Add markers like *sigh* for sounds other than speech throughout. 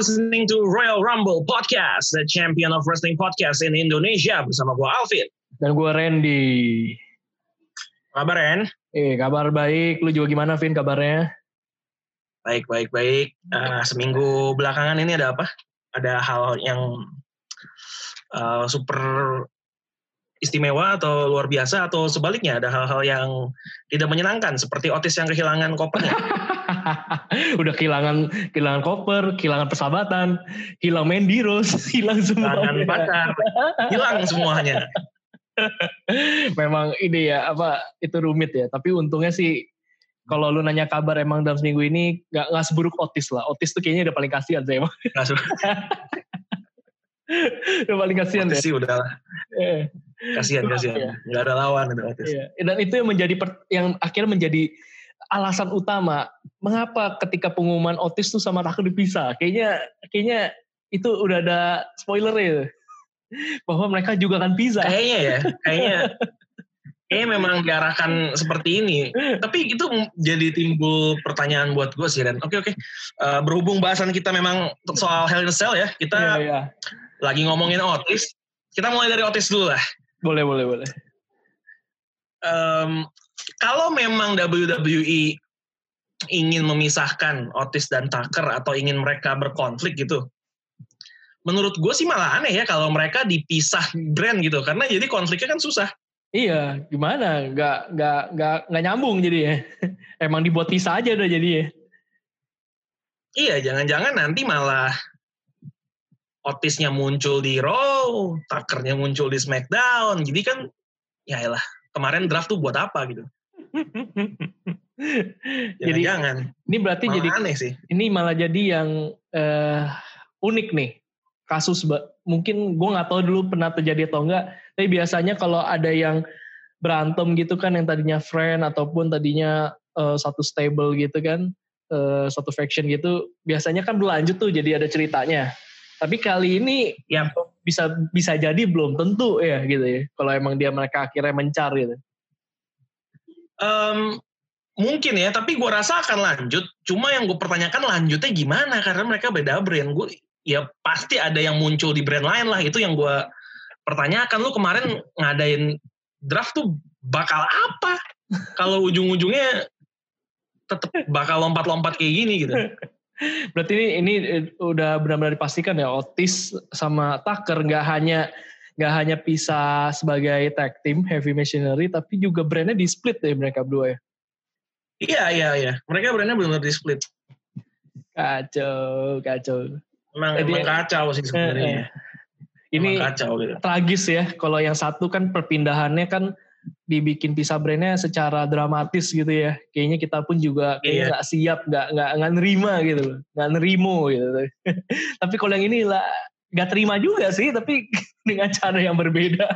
Listening to Royal Rumble Podcast, the champion of wrestling podcast in Indonesia bersama gue Alvin. Dan gue Randy. Kabar Ren? Eh, kabar baik. Lu juga gimana, Vin, kabarnya? Baik, baik, baik. Uh, seminggu belakangan ini ada apa? Ada hal yang uh, super istimewa atau luar biasa atau sebaliknya ada hal-hal yang tidak menyenangkan seperti Otis yang kehilangan kopernya. *laughs* *laughs* Udah kehilangan kehilangan koper, kehilangan persahabatan, hilang Mandy Rose, *laughs* hilang semua. Kehilangan pacar, hilang semuanya. *laughs* Memang ini ya apa itu rumit ya. Tapi untungnya sih kalau lu nanya kabar emang dalam seminggu ini nggak nggak seburuk Otis lah. Otis tuh kayaknya udah paling kasihan sih emang. udah paling kasihan Otis deh. sih udah lah. Eh. Kasihan, kasihan. Iya. Nggak ada lawan itu Otis. Iya. Dan itu yang menjadi per- yang akhirnya menjadi alasan utama mengapa ketika pengumuman Otis tuh sama Tucker dipisah. Kayaknya kayaknya itu udah ada spoiler ya *laughs* bahwa mereka juga akan pisah. Kayaknya ya, kayaknya *laughs* kayaknya memang diarahkan seperti ini. Tapi itu jadi timbul pertanyaan buat gue sih, Ren. Oke, oke. Eh, berhubung bahasan kita memang soal Hell in a Cell ya, kita Iya, iya. lagi ngomongin Otis. Kita mulai dari Otis dulu lah. Boleh, boleh, boleh. Em, kalau memang WWE ingin memisahkan Otis dan Tucker atau ingin mereka berkonflik gitu, menurut gue sih malah aneh ya kalau mereka dipisah brand gitu, karena jadi konfliknya kan susah. Iya, gimana? Nggak, nggak, nggak, nggak nyambung jadi ya. *laughs* Emang dibuat pisah aja udah jadi ya. Iya, jangan-jangan nanti malah Otisnya muncul di Raw, Tuckernya muncul di SmackDown. Jadi kan, ya elah, kemarin draft tuh buat apa gitu. *laughs* jadi Jangan-jangan. ini berarti Malah jadi aneh sih. ini malah jadi yang eh, unik nih kasus mungkin gue nggak tahu dulu pernah terjadi atau enggak tapi biasanya kalau ada yang berantem gitu kan yang tadinya friend ataupun tadinya eh, satu stable gitu kan eh, satu faction gitu biasanya kan berlanjut tuh jadi ada ceritanya tapi kali ini Ya. Bisa bisa jadi belum tentu ya gitu ya kalau emang dia mereka akhirnya mencar gitu Em, mungkin ya, tapi gue rasa akan lanjut. Cuma yang gue pertanyakan lanjutnya gimana? Karena mereka beda brand. Gue ya pasti ada yang muncul di brand lain lah. Itu yang gue pertanyakan. Lu kemarin ngadain draft tuh bakal apa? Kalau ujung-ujungnya tetap bakal lompat-lompat kayak gini gitu. Berarti ini, ini eh, udah benar-benar dipastikan ya Otis sama Tucker nggak hanya nggak hanya pisah sebagai tag team Heavy Machinery tapi juga brandnya di split ya mereka berdua ya. Iya, iya, iya. Mereka brandnya benar-benar di split. Kacau, kacau. Emang, Jadi- emang kacau sih sebenarnya. Ini Emang kacau gitu. tragis ya kalau yang satu kan perpindahannya kan dibikin pisah brandnya secara dramatis gitu ya. Kayaknya kita pun juga kayaknya Iya. nggak siap, nggak nggak nggak nerima gitu, loh. nggak nerimo gitu. *laughs* tapi kalau yang ini lah nggak terima juga sih, tapi *laughs* dengan cara yang berbeda.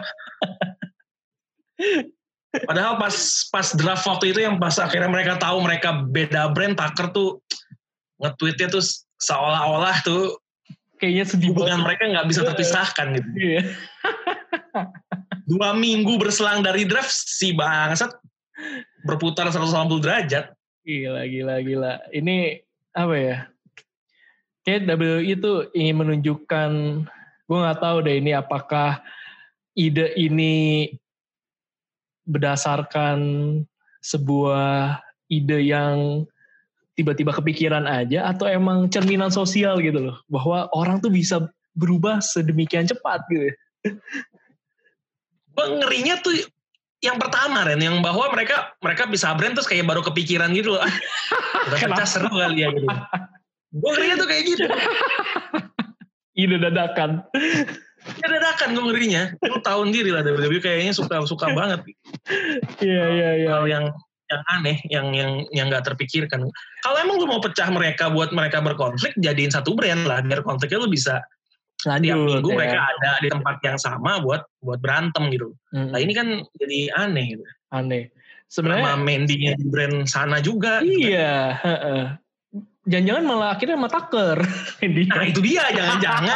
Padahal pas pas draft waktu itu yang pas akhirnya mereka tahu mereka beda brand, Tucker tuh nge-tweetnya tuh seolah-olah tuh Kayaknya sedih hubungan banget. mereka nggak bisa terpisahkan gitu. Iya. *laughs* Dua minggu berselang dari draft si bangsat berputar 180 derajat. Gila, gila, gila. Ini apa ya? Kayak WWE itu ingin menunjukkan, gue nggak tahu deh ini apakah ide ini berdasarkan sebuah ide yang tiba-tiba kepikiran aja atau emang cerminan sosial gitu loh bahwa orang tuh bisa berubah sedemikian cepat gitu. Gue ngerinya tuh yang pertama Ren, yang bahwa mereka mereka bisa brand terus kayak baru kepikiran gitu loh. Ah, pecah Kenapa? seru kali ya gitu. Gue ngerinya tuh kayak gitu. Ide dadakan. Ya dadakan gue ngerinya. Lu tahun diri lah WWE kayaknya suka suka banget Iya iya iya. hal yang yang aneh, yang yang yang nggak terpikirkan. Kalau emang lu mau pecah mereka buat mereka berkonflik, jadiin satu brand lah, biar konfliknya lu bisa tiap Lanjut. minggu ya. mereka ada di tempat yang sama buat buat berantem gitu. Mm, Nah ini kan jadi aneh gitu. aneh. Sama Sebenarnya Mandy-nya di brand sana juga. gitu kan. iya. heeh. Jangan-jangan malah akhirnya sama Tucker. *laughs* Nah itu dia, jangan-jangan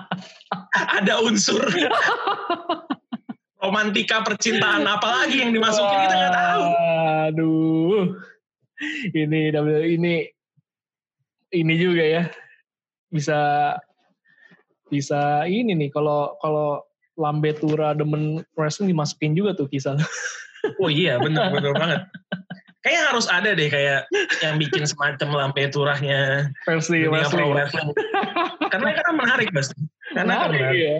*laughs* ada unsur romantika percintaan apa lagi yang dimasukin kita nggak tahu. Aduh. Ini ini ini juga ya bisa bisa ini nih kalau kalau Lambe Tura demen wrestling dimasukin juga tuh kisah. Oh iya bener bener banget. Kayaknya harus ada deh kayak yang bikin semacam lampe turahnya versi wrestling. wrestling. Karena kan menarik mas. Karena menarik, kan iya.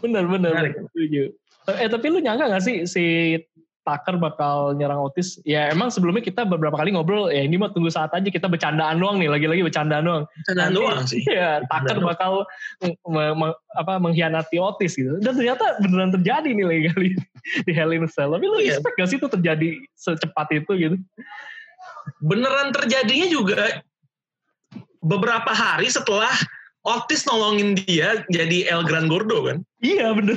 Bener bener. Menarik. Setuju. Eh tapi lu nyangka gak sih si Tucker bakal nyerang Otis. Ya emang sebelumnya kita beberapa kali ngobrol, ya ini mah tunggu saat aja kita bercandaan doang nih, lagi-lagi bercandaan doang. Bercandaan doang sih. Ya, Tucker bakal me, me, apa mengkhianati Otis gitu. Dan ternyata beneran terjadi nih lagi *laughs* kali di Hell in a Cell. Tapi lu yeah. expect gak sih itu terjadi secepat itu gitu? Beneran terjadinya juga beberapa hari setelah Otis nolongin dia jadi El Gran Gordo kan? Iya bener.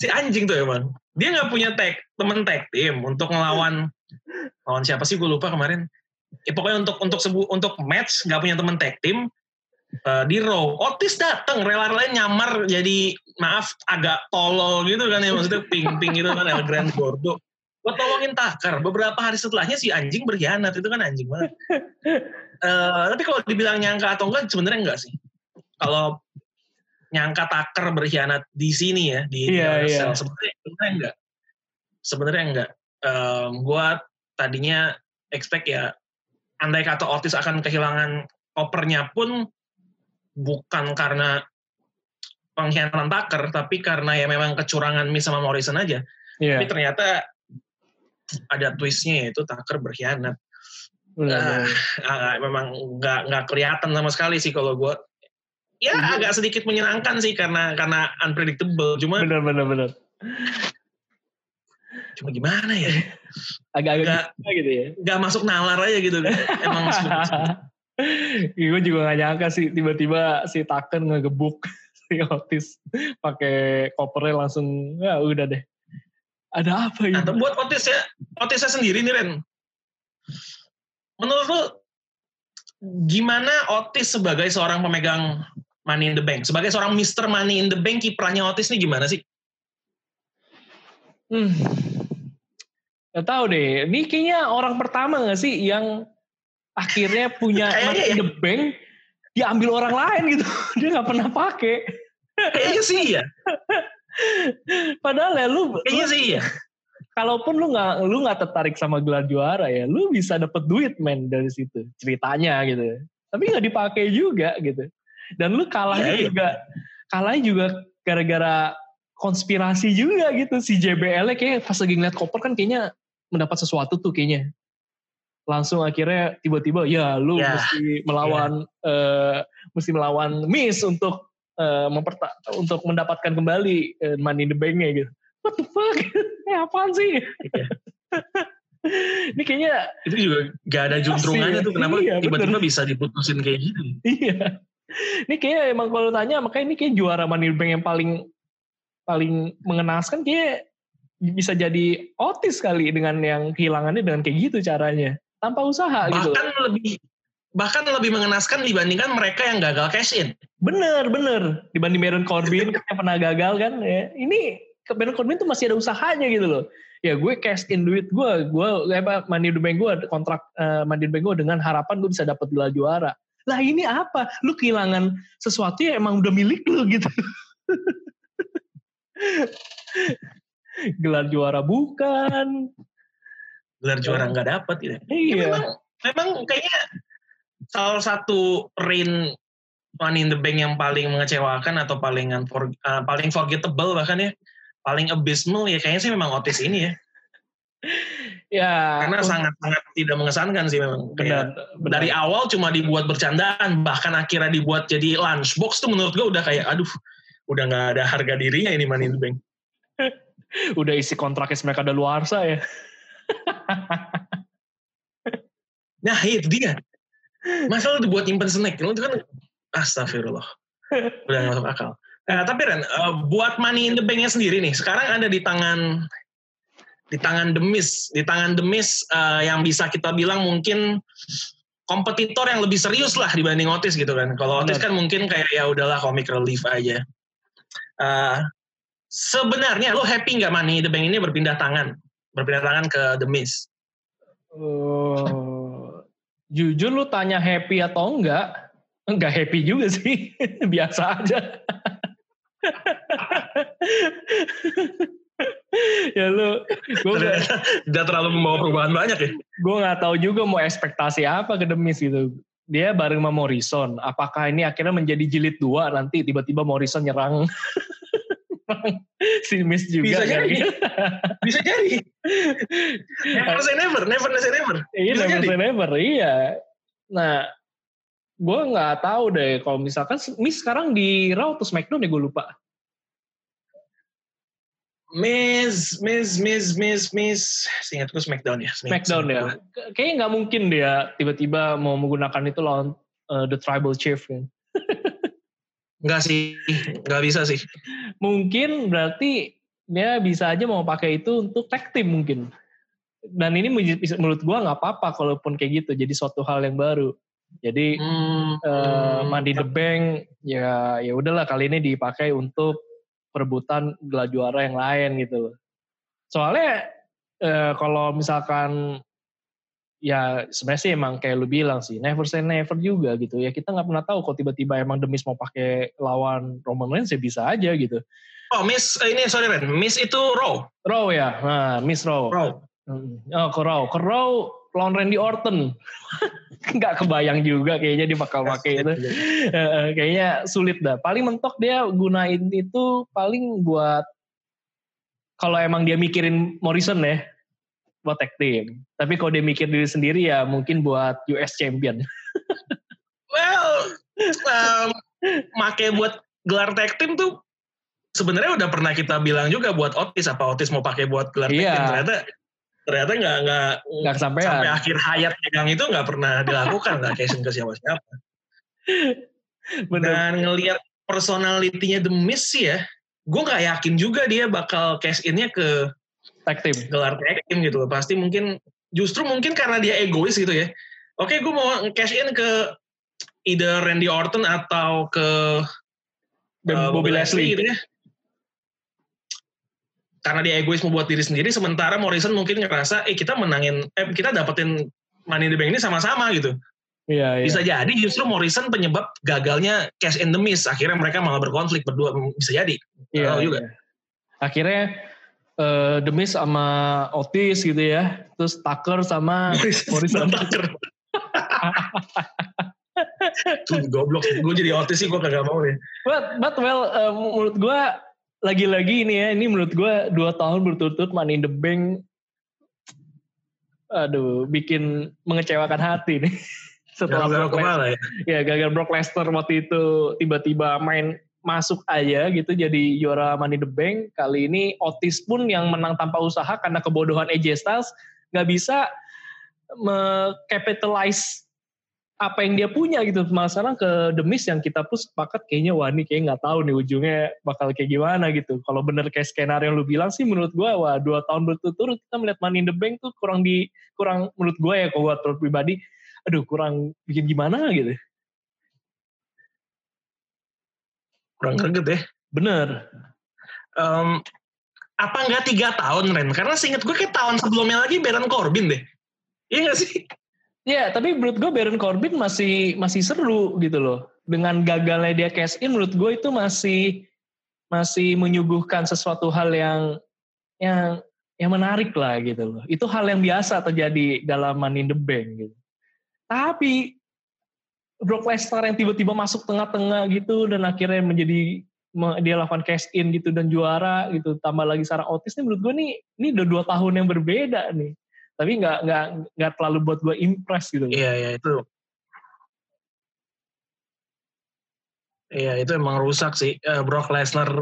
Si anjing tuh emang dia nggak punya tag temen tag tim untuk ngelawan *laughs* lawan siapa sih? Gue lupa kemarin. Ya, pokoknya untuk untuk sebu untuk match nggak punya temen tag tim uh, di Raw. Otis dateng rela-rela nyamar jadi maaf agak tolol gitu kan ya maksudnya ping-ping gitu kan El Grand Gordo. Buat tolongin Tucker. Beberapa hari setelahnya si anjing berkhianat itu kan anjing banget. Uh, *laughs* tapi kalau dibilang nyangka atau enggak sebenarnya enggak sih. Kalau nyangka taker berkhianat di sini ya di yeah, yeah. sebenarnya sebenarnya enggak. Sebenarnya enggak. Um, gue tadinya expect ya andai kata Otis akan kehilangan opernya pun bukan karena pengkhianatan taker tapi karena ya memang kecurangan Miss sama Morrison aja. Yeah. tapi ternyata ada twistnya yaitu taker berkhianat. Uh, memang nggak nggak kelihatan sama sekali sih kalau gue ya hmm. agak sedikit menyenangkan sih karena karena unpredictable. Cuma benar benar benar cuma gimana ya? *laughs* Agak-agak gitu ya nggak masuk nalar aja gitu. Emang *laughs* gue juga gak nyangka sih tiba-tiba si Taken ngegebuk *laughs* si Otis pakai kopernya langsung ya udah deh. Ada apa ya? Nah, buat Otis ya Otisnya sendiri nih Ren. Menurut lu gimana Otis sebagai seorang pemegang Money in the Bank. Sebagai seorang Mister Money in the Bank, kiprahnya Otis ini gimana sih? Hmm. Gak tahu deh. Ini kayaknya orang pertama gak sih yang akhirnya punya *laughs* Money in the Bank diambil orang lain gitu. *laughs* Dia gak pernah pakai. Kayaknya sih ya. *laughs* Padahal ya lu. Kayaknya sih ya. Kalaupun lu nggak lu nggak tertarik sama gelar juara ya, lu bisa dapet duit men dari situ ceritanya gitu. Tapi nggak dipakai juga gitu. Dan lu kalahnya yeah, juga kalahnya juga gara-gara konspirasi juga gitu. Si JBL-nya kayak pas lagi ngeliat koper kan kayaknya mendapat sesuatu tuh kayaknya. Langsung akhirnya tiba-tiba ya lu yeah. mesti melawan yeah. uh, mesti melawan Miss untuk uh, memperta untuk mendapatkan kembali uh, money in the bank-nya gitu. What the fuck? *laughs* Eh apaan sih? Yeah. *laughs* ini kayaknya itu juga gak ada juntrungannya tuh kenapa iya, tiba-tiba bisa diputusin kayak gitu. Iya ini kayak emang kalau tanya makanya ini kayak juara Money Bank yang paling paling mengenaskan kayak bisa jadi otis kali dengan yang kehilangannya dengan kayak gitu caranya tanpa usaha bahkan gitu. Bahkan lebih bahkan lebih mengenaskan dibandingkan mereka yang gagal cash in. Bener bener dibanding Baron Corbin *laughs* yang pernah gagal kan ya. Ini ke Baron Corbin tuh masih ada usahanya gitu loh. Ya gue cash in duit gue, gue apa money bank gue kontrak uh, money bank gue dengan harapan gue bisa dapat gelar juara. Lah ini apa? Lu kehilangan sesuatu yang emang udah milik lu gitu. Gelar juara bukan. Gelar juara nggak dapat ya. Iya. Ya, memang, memang kayaknya salah satu rain Money in the Bank yang paling mengecewakan atau paling unfor, uh, paling forgettable bahkan ya paling abysmal ya kayaknya sih memang Otis ini ya *laughs* ya karena sangat-sangat tidak mengesankan sih memang. Benar, benar. dari awal cuma dibuat bercandaan bahkan akhirnya dibuat jadi lunchbox tuh menurut gue udah kayak aduh udah nggak ada harga dirinya ini Money in the Bank. *laughs* Udah isi kontraknya mereka ada luar ya. *laughs* Nah itu dia. Masalah dibuat nyimpen snack? Itu kan astagfirullah. Udah nggak masuk akal. Nah, tapi Ren, uh, buat money in the bank-nya sendiri nih, sekarang ada di tangan di tangan demis, di tangan demis uh, yang bisa kita bilang mungkin kompetitor yang lebih serius lah dibanding Otis gitu kan. Kalau Otis kan mungkin kayak ya udahlah comic relief aja. Uh, sebenarnya lo happy nggak Money the Bank ini berpindah tangan, berpindah tangan ke The Oh, Jujur lu tanya happy atau enggak, enggak happy juga sih. *laughs* Biasa aja. *laughs* ya lu, gue gak, udah terlalu membawa perubahan banyak ya. Gue nggak tahu juga mau ekspektasi apa ke Demis gitu. Dia bareng sama Morrison. Apakah ini akhirnya menjadi jilid dua nanti tiba-tiba Morrison nyerang *laughs* si Miss juga. Bisa jadi. Bisa jadi. *laughs* Never say never, never say never. Iya, Bisa never jadi. say never. Iya. Nah, gue nggak tahu deh kalau misalkan Miss sekarang di Raw atau SmackDown ya gue lupa. Miss, Miss, Miss, Miss, Miss. Seingatku Smackdown ya. Smackdown ya. Kayaknya nggak mungkin dia tiba-tiba mau menggunakan itu lawan uh, The Tribal Chief kan. *laughs* Enggak sih, nggak bisa sih. Mungkin berarti dia bisa aja mau pakai itu untuk tag team mungkin. Dan ini menurut gua nggak apa-apa kalaupun kayak gitu. Jadi suatu hal yang baru. Jadi hmm, uh, Money the Bank ya ya udahlah kali ini dipakai untuk perebutan gelar juara yang lain gitu. Soalnya uh, kalau misalkan ya sebenarnya sih emang kayak lu bilang sih never say never juga gitu. Ya kita nggak pernah tahu kok tiba-tiba emang Demis mau pakai lawan Roman Reigns ya bisa aja gitu. Oh Miss ini sorry Ren Miss itu Raw? Raw ya? Nah Miss Raw. Raw. Oh ke Raw. Ke Raw lawan Randy Orton *laughs* nggak kebayang juga kayaknya dia bakal pakai itu *laughs* kayaknya sulit dah paling mentok dia gunain itu paling buat kalau emang dia mikirin Morrison ya buat tag team. Tapi kalau dia mikir diri sendiri ya mungkin buat US Champion. *laughs* well, um, make buat gelar tag team tuh sebenarnya udah pernah kita bilang juga buat Otis apa Otis mau pakai buat gelar tag iya. team ternyata ternyata nggak nggak nggak sampai akhir hayat pegang itu nggak pernah dilakukan nggak casing ke siapa siapa. Dan ngelihat personalitinya The Miz sih ya, gue nggak yakin juga dia bakal cash innya ke tag team. gelar tag team gitu loh. Pasti mungkin justru mungkin karena dia egois gitu ya. Oke gue mau cash in ke either Randy Orton atau ke uh, Bobby Leslie gitu ya karena dia egois mau buat diri sendiri sementara Morrison mungkin ngerasa eh kita menangin eh kita dapetin Money in the Bank ini sama-sama gitu Iya, iya. Bisa jadi justru Morrison penyebab gagalnya Cash in the Miss. Akhirnya mereka malah berkonflik berdua. Bisa jadi. Iya, oh, juga. Iya. Akhirnya uh, The Miz sama Otis gitu ya. Terus Tucker sama *laughs* Morrison. Tucker. *laughs* Tuh goblok. Gue jadi Otis sih gue kagak mau ya. But, but well, uh, menurut gue lagi-lagi ini ya, ini menurut gue dua tahun berturut-turut Money in the Bank. Aduh bikin mengecewakan hati nih. *laughs* Setelah Brock Lesnar. ya. ya gagal Brock Lesnar waktu itu tiba-tiba main masuk aja gitu jadi juara Money the Bank. Kali ini Otis pun yang menang tanpa usaha karena kebodohan AJ Styles nggak bisa capitalize apa yang dia punya gitu sekarang ke The Miz yang kita pun sepakat kayaknya wah ini kayak nggak tahu nih ujungnya bakal kayak gimana gitu kalau bener kayak skenario yang lu bilang sih menurut gua wah dua tahun berturut-turut kita melihat Money in the Bank tuh kurang di kurang menurut gue ya kalau buat pribadi aduh kurang bikin gimana gitu. Kurang greget ya. Bener. Um, apa enggak tiga tahun Ren? Karena seinget gue kayak tahun sebelumnya lagi Baron Corbin deh. Iya gak sih? Iya, tapi menurut gue Baron Corbin masih masih seru gitu loh. Dengan gagalnya dia cash in, menurut gue itu masih masih menyuguhkan sesuatu hal yang yang yang menarik lah gitu loh. Itu hal yang biasa terjadi dalam Money in the Bank gitu. Tapi Brock Lesnar yang tiba-tiba masuk tengah-tengah gitu dan akhirnya menjadi dia lakukan cash in gitu dan juara gitu tambah lagi Sarah Otis nih menurut gue nih ini udah dua tahun yang berbeda nih tapi nggak nggak nggak terlalu buat gue impress gitu. Iya iya itu. Iya itu emang rusak sih. Brock Lesnar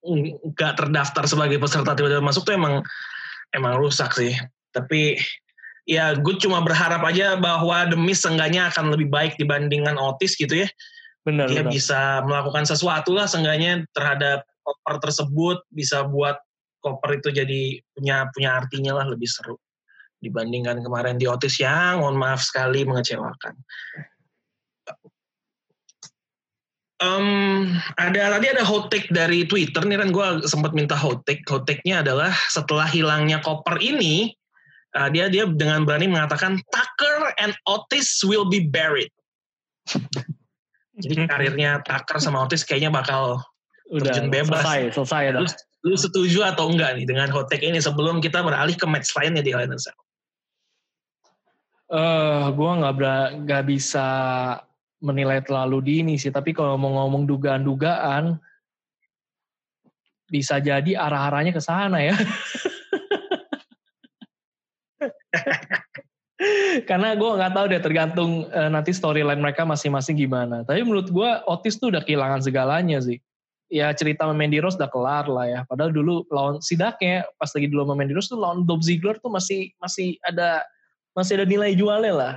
nggak terdaftar sebagai peserta tiba-tiba masuk tuh emang emang rusak sih. Tapi ya gue cuma berharap aja bahwa demi seenggaknya akan lebih baik dibandingkan Otis gitu ya. Benar dia benar. bisa melakukan sesuatu lah seenggaknya terhadap koper tersebut bisa buat koper itu jadi punya punya artinya lah lebih seru dibandingkan kemarin di Otis yang mohon maaf sekali mengecewakan. Um, ada tadi ada hot take dari Twitter nih kan gue sempat minta hot take. Hot take-nya adalah setelah hilangnya koper ini uh, dia dia dengan berani mengatakan Tucker and Otis will be buried. *laughs* Jadi karirnya Tucker sama Otis kayaknya bakal Udah terjun bebas. selesai, selesai dah. Lu, lu setuju atau enggak nih dengan hot take ini sebelum kita beralih ke match lainnya di Hell in a Cell? Eh, gua nggak nggak bisa menilai terlalu dini sih. Tapi kalau mau ngomong dugaan-dugaan, bisa jadi arah-arahnya ke sana ya. *laughs* Karena gue nggak tahu deh tergantung eh, nanti storyline mereka masing-masing gimana. Tapi menurut gue Otis tuh udah kehilangan segalanya sih. Ya cerita Mandy Rose udah kelar lah ya. Padahal dulu lawan Sidaknya pas lagi dulu sama Mandy Rose tuh lawan Dolph Ziggler tuh masih masih ada masih ada nilai jualnya lah.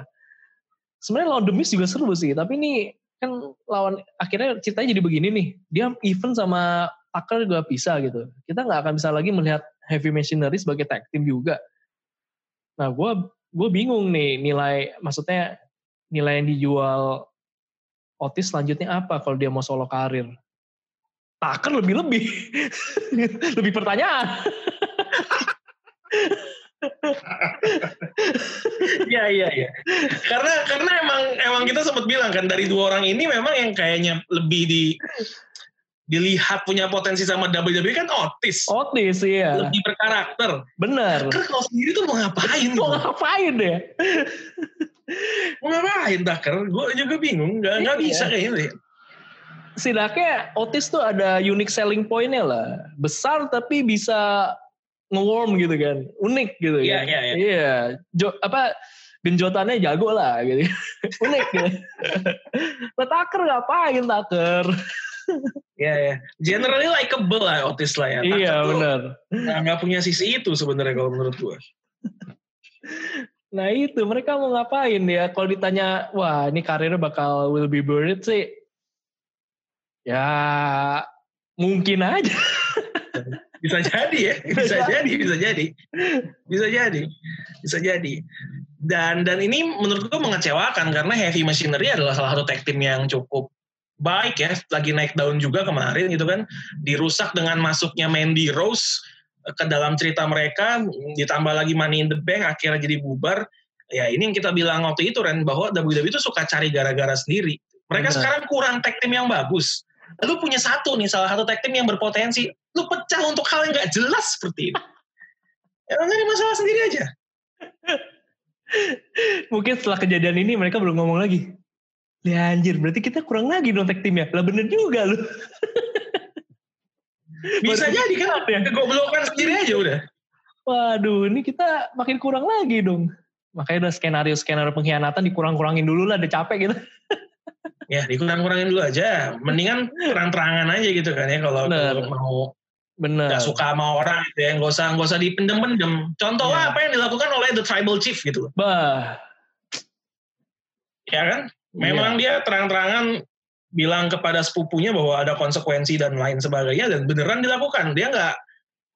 Sebenarnya lawan The Miz juga seru sih. Tapi ini kan lawan akhirnya ceritanya jadi begini nih. Dia even sama Tucker juga bisa gitu. Kita nggak akan bisa lagi melihat Heavy Machinery sebagai tag team juga. Nah, gue gue bingung nih nilai maksudnya nilai yang dijual Otis selanjutnya apa kalau dia mau solo karir? Tucker lebih lebih *laughs* lebih pertanyaan. *laughs* Iya iya iya. Karena karena emang emang kita sempat bilang kan dari dua orang ini memang yang kayaknya lebih di dilihat punya potensi sama WWE kan Otis. Otis iya, Lebih berkarakter. bener. Tucker kalau sendiri tuh mau ngapain? Mau ngapain deh? Mau ngapain Tucker? Gue juga bingung. Gak, Iya. bisa kayaknya deh. Setidaknya Otis tuh ada unique selling point-nya lah. Besar tapi bisa nge-warm gitu kan. Unik gitu kan. iya, iya. Iya. Apa genjotannya jago lah gitu. *laughs* Unik gitu. Nah, Tucker ngapain Tucker? Iya ya. Generally likable lah Otis lah ya. Tucker iya benar. nggak punya sisi itu sebenarnya kalau menurut gue. Nah itu mereka mau ngapain ya? Kalau ditanya, wah ini karirnya bakal will be buried sih. Ya mungkin aja. *laughs* Bisa jadi ya, *laughs* bisa jadi, bisa jadi, bisa jadi, bisa jadi. Dan dan ini menurut gue mengecewakan karena Heavy Machinery adalah salah satu tag team yang cukup baik ya, lagi naik daun juga kemarin gitu kan, dirusak dengan masuknya Mandy Rose ke dalam cerita mereka, ditambah lagi Money in the Bank akhirnya jadi bubar. Ya ini yang kita bilang waktu itu Ren bahwa WWE itu suka cari gara-gara sendiri. Mereka Benar. sekarang kurang tag team yang bagus. Lu punya satu nih, salah satu tag team yang berpotensi. Lu pecah untuk hal yang nggak jelas seperti ini. Ya nyari masalah sendiri aja. Mungkin setelah kejadian ini mereka belum ngomong lagi. Ya anjir, berarti kita kurang lagi dong tag timnya. Lah bener juga lu. *laughs* Bisa jadi kan, ya. kegoblokan sendiri aja udah. Waduh, ini kita makin kurang lagi dong. Makanya udah skenario-skenario pengkhianatan dikurang-kurangin dulu lah, udah capek gitu. *laughs* Ya dikurang-kurangin dulu aja. Mendingan terang-terangan aja gitu kan ya kalau mau Bener. nggak suka sama orang gitu ya, nggak usah nggak usah dipendem-pendem. Contoh Iya. apa yang dilakukan oleh the tribal chief gitu. Bah, ya kan? Memang dia terang-terangan bilang kepada sepupunya bahwa ada konsekuensi dan lain sebagainya dan beneran dilakukan. Dia nggak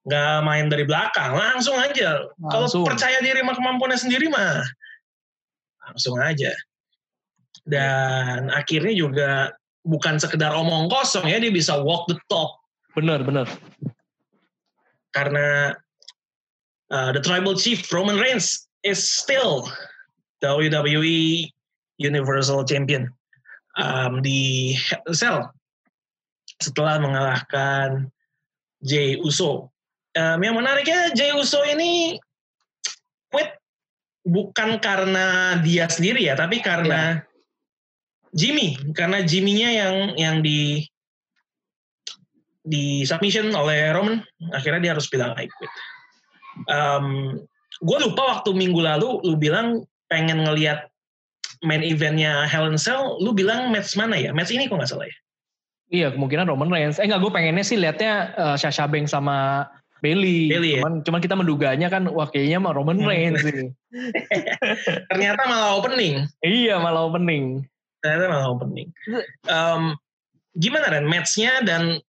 nggak main dari belakang, langsung aja. Kalau percaya diri sama kemampuannya sendiri mah langsung aja. Dan akhirnya juga bukan sekedar omong kosong ya, dia bisa walk the talk bener, bener. karena uh, the tribal chief Roman Reigns is still WWE Universal Champion um, di Cell setelah mengalahkan Jey Uso. Um, yang menariknya Jey Uso ini quit bukan karena dia sendiri ya, tapi karena Jimmy, karena Jimmy-nya yang yang di di submission oleh Roman, akhirnya dia harus bilang I quit. Um, gue lupa waktu minggu lalu lu bilang pengen ngelihat main eventnya Hell in a Cell, lu bilang match mana ya? Match ini kok nggak salah ya? Iya, kemungkinan Roman Reigns. Eh enggak, gue pengennya sih liatnya uh, Sasha Banks sama Bailey. Bayley, ya? cuman, cuman kita menduganya kan, wah kayaknya mah Roman Hmm. *laughs* Reigns sih. Ternyata malah opening. iya, malah opening. Ternyata malah opening. Um, gimana Ren matchnya dan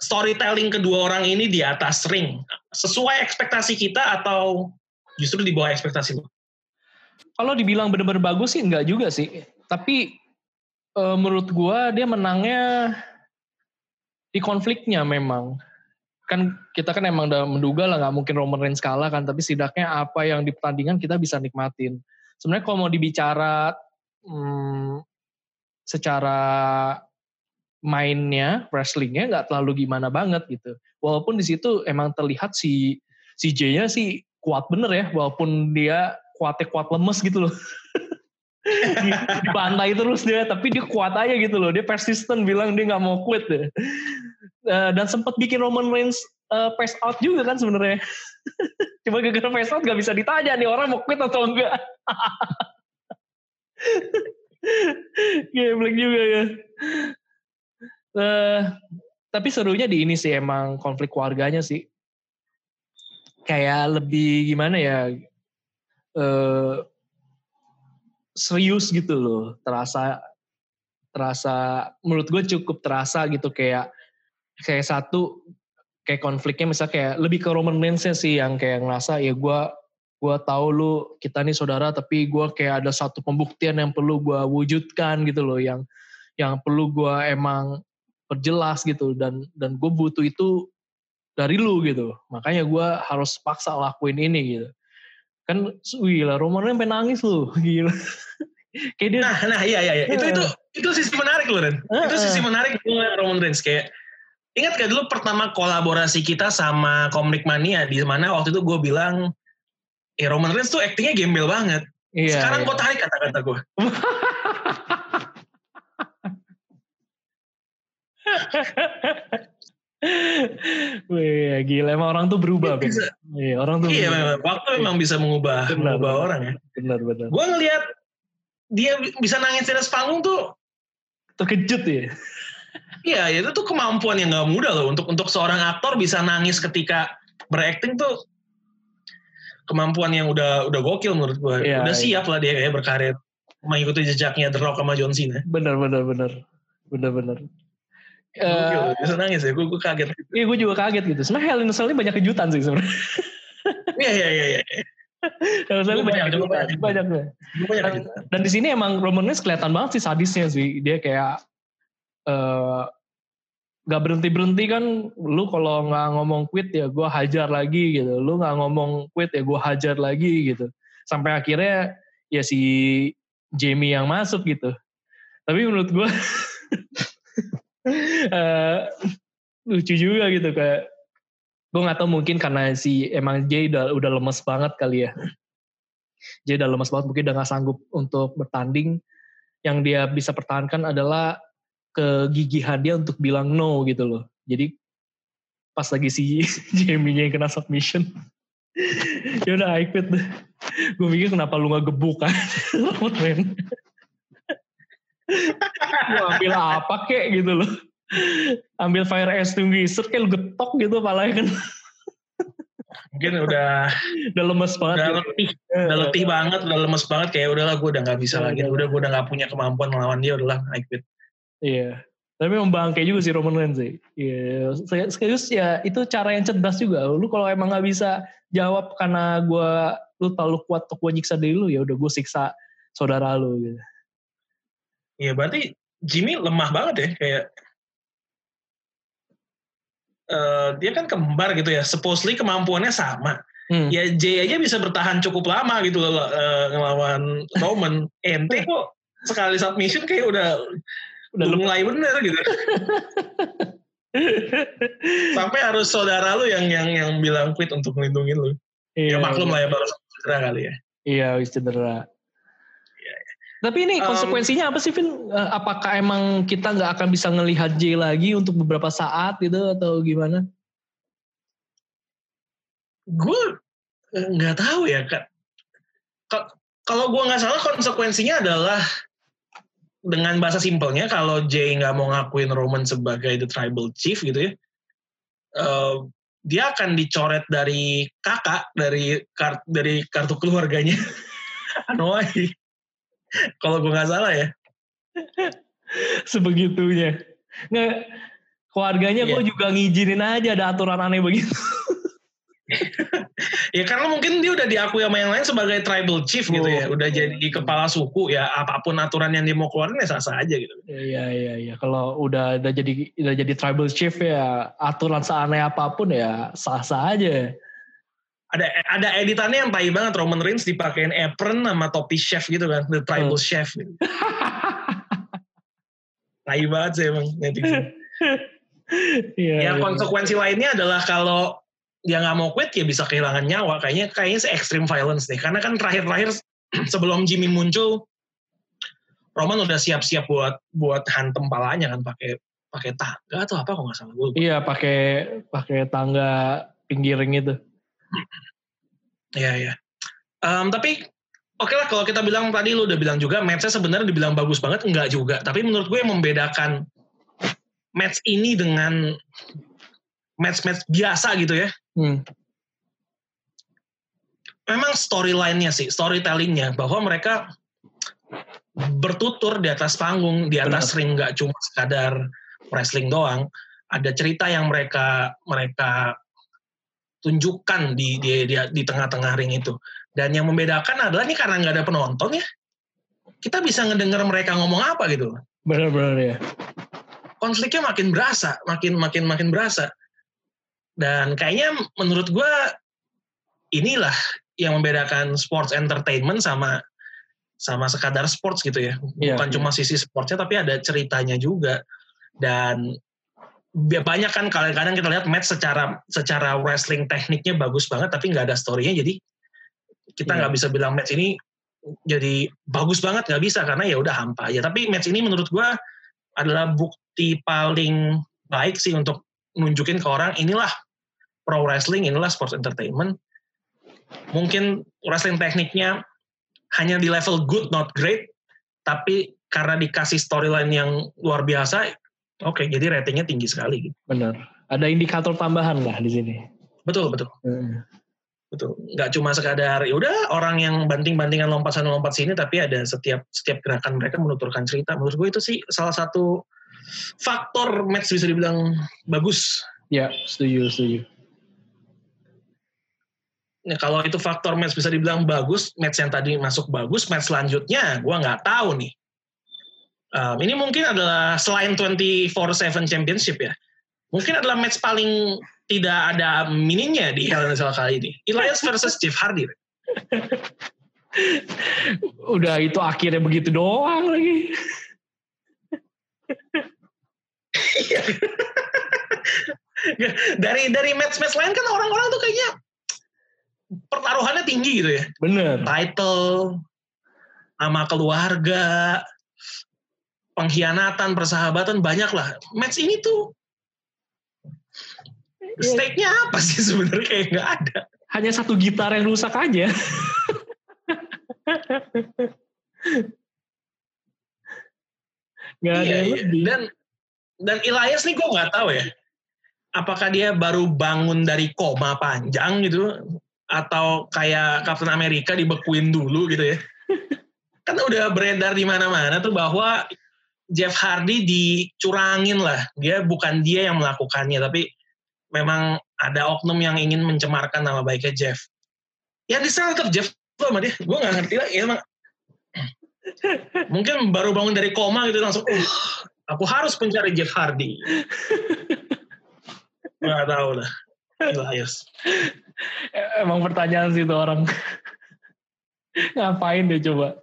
storytelling kedua orang ini di atas ring sesuai ekspektasi kita atau justru di bawah ekspektasi lu? Kalau dibilang bener-bener bagus sih enggak juga sih. Tapi eh, menurut gua dia menangnya di konfliknya memang. Kan kita kan emang udah menduga lah nggak mungkin Roman Reigns kalah kan, tapi setidaknya apa yang di pertandingan kita bisa nikmatin. sebenarnya kalau mau dibicara hmm, secara mainnya wrestlingnya nggak terlalu gimana banget gitu. Walaupun di situ emang terlihat si si J-nya sih kuat bener ya, walaupun dia kuatnya kuat lemes gitu loh. *laughs* dibantai terus dia, tapi dia kuat aja gitu loh. Dia persisten bilang dia nggak mau quit deh. Uh, dan sempat bikin Roman Reigns uh, pass out juga kan sebenarnya. *laughs* Cuma gara-gara pass out gak bisa ditanya nih orang mau quit atau enggak. *laughs* Gameplay juga ya. Uh, tapi serunya di ini sih emang konflik keluarganya sih. Kayak lebih gimana ya, uh, serius gitu loh. Terasa, terasa menurut gue cukup terasa gitu kayak kayak satu kayak konfliknya misalnya kayak lebih ke Roman Reigns sih yang kayak ngerasa ya gue gue tahu lu kita nih saudara tapi gue kayak ada satu pembuktian yang perlu gue wujudkan gitu loh yang yang perlu gue emang perjelas gitu dan dan gue butuh itu dari lu gitu. Makanya gue harus paksa lakuin ini gitu. Kan gila Roman pengen nangis lu *laughs* gila. Kayak dia nah nah iya iya, iya. itu itu itu sisi menarik loh Ren. Uh, itu sisi menarik Roman Reigns. Kayak ingat gak dulu pertama kolaborasi kita sama Komik Mania di mana waktu itu gue bilang ya Roman Reigns tuh aktingnya gembel banget. Iya, Sekarang iya. kok tarik kata-kata gue. *laughs* Wih, gila emang orang tuh berubah. Bisa, iya, orang tuh. Iya, memang. waktu memang bisa mengubah, benar, mengubah benar. orang ya. Benar, benar. Gue ngelihat dia bisa nangis di atas panggung tuh terkejut ya. Iya, itu tuh kemampuan yang gak mudah loh untuk untuk seorang aktor bisa nangis ketika berakting tuh kemampuan yang udah udah gokil menurut gue. Ya, udah siap lah dia kayak berkarir mengikuti jejaknya The Rock sama John Cena. Bener bener bener bener bener. Uh, bisa nangis ya, gue, gue kaget. Iya, gue juga kaget gitu. Sebenarnya Hell in a Cell ini banyak kejutan sih sebenarnya. Iya, iya, iya. iya. Hell in a Cell banyak, banyak, banyak, banyak, banyak, dan, dan di sini emang Roman Reigns kelihatan banget sih sadisnya sih. Dia kayak uh, gak berhenti berhenti kan lu kalau nggak ngomong quit ya gue hajar lagi gitu. Lu nggak ngomong quit ya gue hajar lagi gitu. Sampai akhirnya ya si Jamie yang masuk gitu. Tapi menurut gue *laughs* uh, lucu juga gitu kayak gue nggak tahu mungkin karena si emang Jay udah udah lemes banget kali ya. Jay udah lemes banget mungkin udah nggak sanggup untuk bertanding. Yang dia bisa pertahankan adalah kegigihan dia untuk bilang no gitu loh. Jadi pas lagi si *laughs* Jamie-nya yang kena submission, *laughs* ya udah I quit deh. Gue mikir kenapa lu gak gebuk kan? *laughs* Gue ambil apa kek gitu loh. Ambil fire extinguisher kayak lu getok gitu palanya kan. Mungkin udah udah lemes banget. Udah letih, udah letih banget, udah lemes banget kayak udahlah gue udah gak bisa lagi. Udah gue udah gak punya kemampuan melawan dia, udahlah I quit. Iya. Tapi memang bangke juga sih Roman Reigns sih. Iya. Sekaligus ya itu cara yang cerdas juga. Lu kalau emang nggak bisa jawab karena gue lu terlalu kuat untuk gue nyiksa diri lu ya udah gue siksa saudara lu gitu. Iya berarti Jimmy lemah banget ya kayak uh, dia kan kembar gitu ya. Supposedly kemampuannya sama. Hmm. Ya Jay aja bisa bertahan cukup lama gitu loh uh, ngelawan Roman. *laughs* Ente kok sekali submission kayak udah udah mulai bener gitu *laughs* sampai harus saudara lu yang yang yang bilang quit untuk melindungi lu ya iya, ya maklum iya. lah ya baru cedera kali ya iya wis cedera iya, iya. tapi ini konsekuensinya um, apa sih Vin? Eh, apakah emang kita nggak akan bisa ngelihat J lagi untuk beberapa saat gitu atau gimana? Gue nggak tahu ya kak. Kalau gue nggak salah konsekuensinya adalah dengan bahasa simpelnya kalau Jay nggak mau ngakuin Roman sebagai the tribal chief gitu ya, uh, dia akan dicoret dari kakak dari kart dari kartu keluarganya *laughs* Anoa'i. kalau gue nggak salah ya. Sebegitunya. Nggak, keluarganya yeah. gue juga ngizinin aja ada aturan aneh begitu. *laughs* ya karena mungkin dia udah diakui sama yang lain sebagai tribal chief oh. gitu ya, oh. udah jadi kepala suku ya apa pun aturan yang dia mau keluarin ya sah-sah aja gitu. Iya iya iya kalau udah udah jadi udah jadi tribal chief ya aturan seaneh apa pun ya sah-sah aja. ada ada editannya yang tai banget Roman Reigns dipakein apron sama topi chef gitu kan, the tribal Hmm. chef. Gitu. *laughs* tai banget sih emang netizen. *laughs* Iya, ya iya. konsekuensi lainnya adalah kalau dia nggak mau quit ya bisa kehilangan nyawa. Kayaknya kayaknya se extreme violence deh. Karena kan terakhir-terakhir *clears throat* sebelum Jimmy muncul, Roman udah siap-siap buat buat hantem palanya kan pakai pakai tangga atau apa kalau nggak salah gue. Iya, pakai pakai tangga pinggiring itu. Iya iya. Em, tapi oke lah kalau kita bilang tadi lu udah bilang juga matchnya sebenarnya dibilang bagus banget enggak juga. Tapi menurut gue yang membedakan match ini dengan match-match biasa gitu ya. Hmm. Memang storyline-nya sih, storytelling-nya bahwa mereka bertutur di atas panggung, di atas ring nggak cuma sekadar wrestling doang. Ada cerita yang mereka mereka tunjukkan di di di, di tengah-tengah ring itu. Dan yang membedakan adalah ini karena nggak ada penonton ya, kita bisa ngedenger mereka ngomong apa gitu. Benar-benar ya. Konfliknya makin berasa, makin makin makin berasa. Dan kayaknya menurut gue inilah yang membedakan sports entertainment sama sama sekadar sports gitu ya. Iya, Bukan iya. cuma sisi sportsnya tapi ada ceritanya juga. Dan banyak kan kadang-kadang kita lihat match secara secara wrestling tekniknya bagus banget tapi nggak ada story-nya jadi kita nggak bisa bilang match ini jadi bagus banget nggak bisa karena ya udah hampa aja. Tapi match ini menurut gua adalah bukti paling baik sih untuk nunjukin ke orang inilah pro wrestling, inilah sports entertainment. Mungkin wrestling tekniknya hanya di level good not great, tapi karena dikasih storyline yang luar biasa, oke jadi ratingnya tinggi sekali. gitu. Benar. Ada indikator tambahan lah di sini. Betul betul Hmm. betul. Nggak cuma sekadar ya udah orang yang banting-bantingan lompat sana lompat sini, tapi ada setiap setiap gerakan mereka menuturkan cerita. Menurut gue itu sih salah satu faktor match bisa dibilang bagus. Ya, setuju, setuju. Nah, kalau itu faktor match bisa dibilang bagus, match yang tadi masuk bagus, match selanjutnya gua nggak tahu nih. Um, ini mungkin adalah selain 24/7 championship ya, mungkin adalah match paling tidak ada mininya di Hell in a Cell kali ini. Elias versus Jeff Hardy. *laughs* Udah itu akhirnya begitu doang lagi. *laughs* dari dari match-match lain kan orang-orang tuh kayaknya pertaruhannya tinggi gitu ya. Bener. Title, nama keluarga, pengkhianatan, persahabatan banyak lah. Match ini tuh stake-nya apa sih sebenarnya kayak nggak ada. Hanya satu gitar yang rusak aja. Gak ada Iya, yang iya. lebih. Dan dan Elias nih gue nggak tahu ya. Apakah dia baru bangun dari koma panjang gitu atau kayak Captain America dibekuin dulu gitu ya. *laughs* kan udah beredar di mana-mana tuh bahwa Jeff Hardy dicurangin lah. Dia bukan dia yang melakukannya tapi memang ada oknum yang ingin mencemarkan nama baiknya Jeff. Ya diserang tetap Jeff sama dia. Gue nggak ngerti lah. Ya, emang *laughs* mungkin baru bangun dari koma gitu langsung uh aku harus mencari Jeff Hardy *laughs* nggak tahu lah Elias E- *laughs* Emang pertanyaan sih itu orang. *laughs* Ngapain deh coba.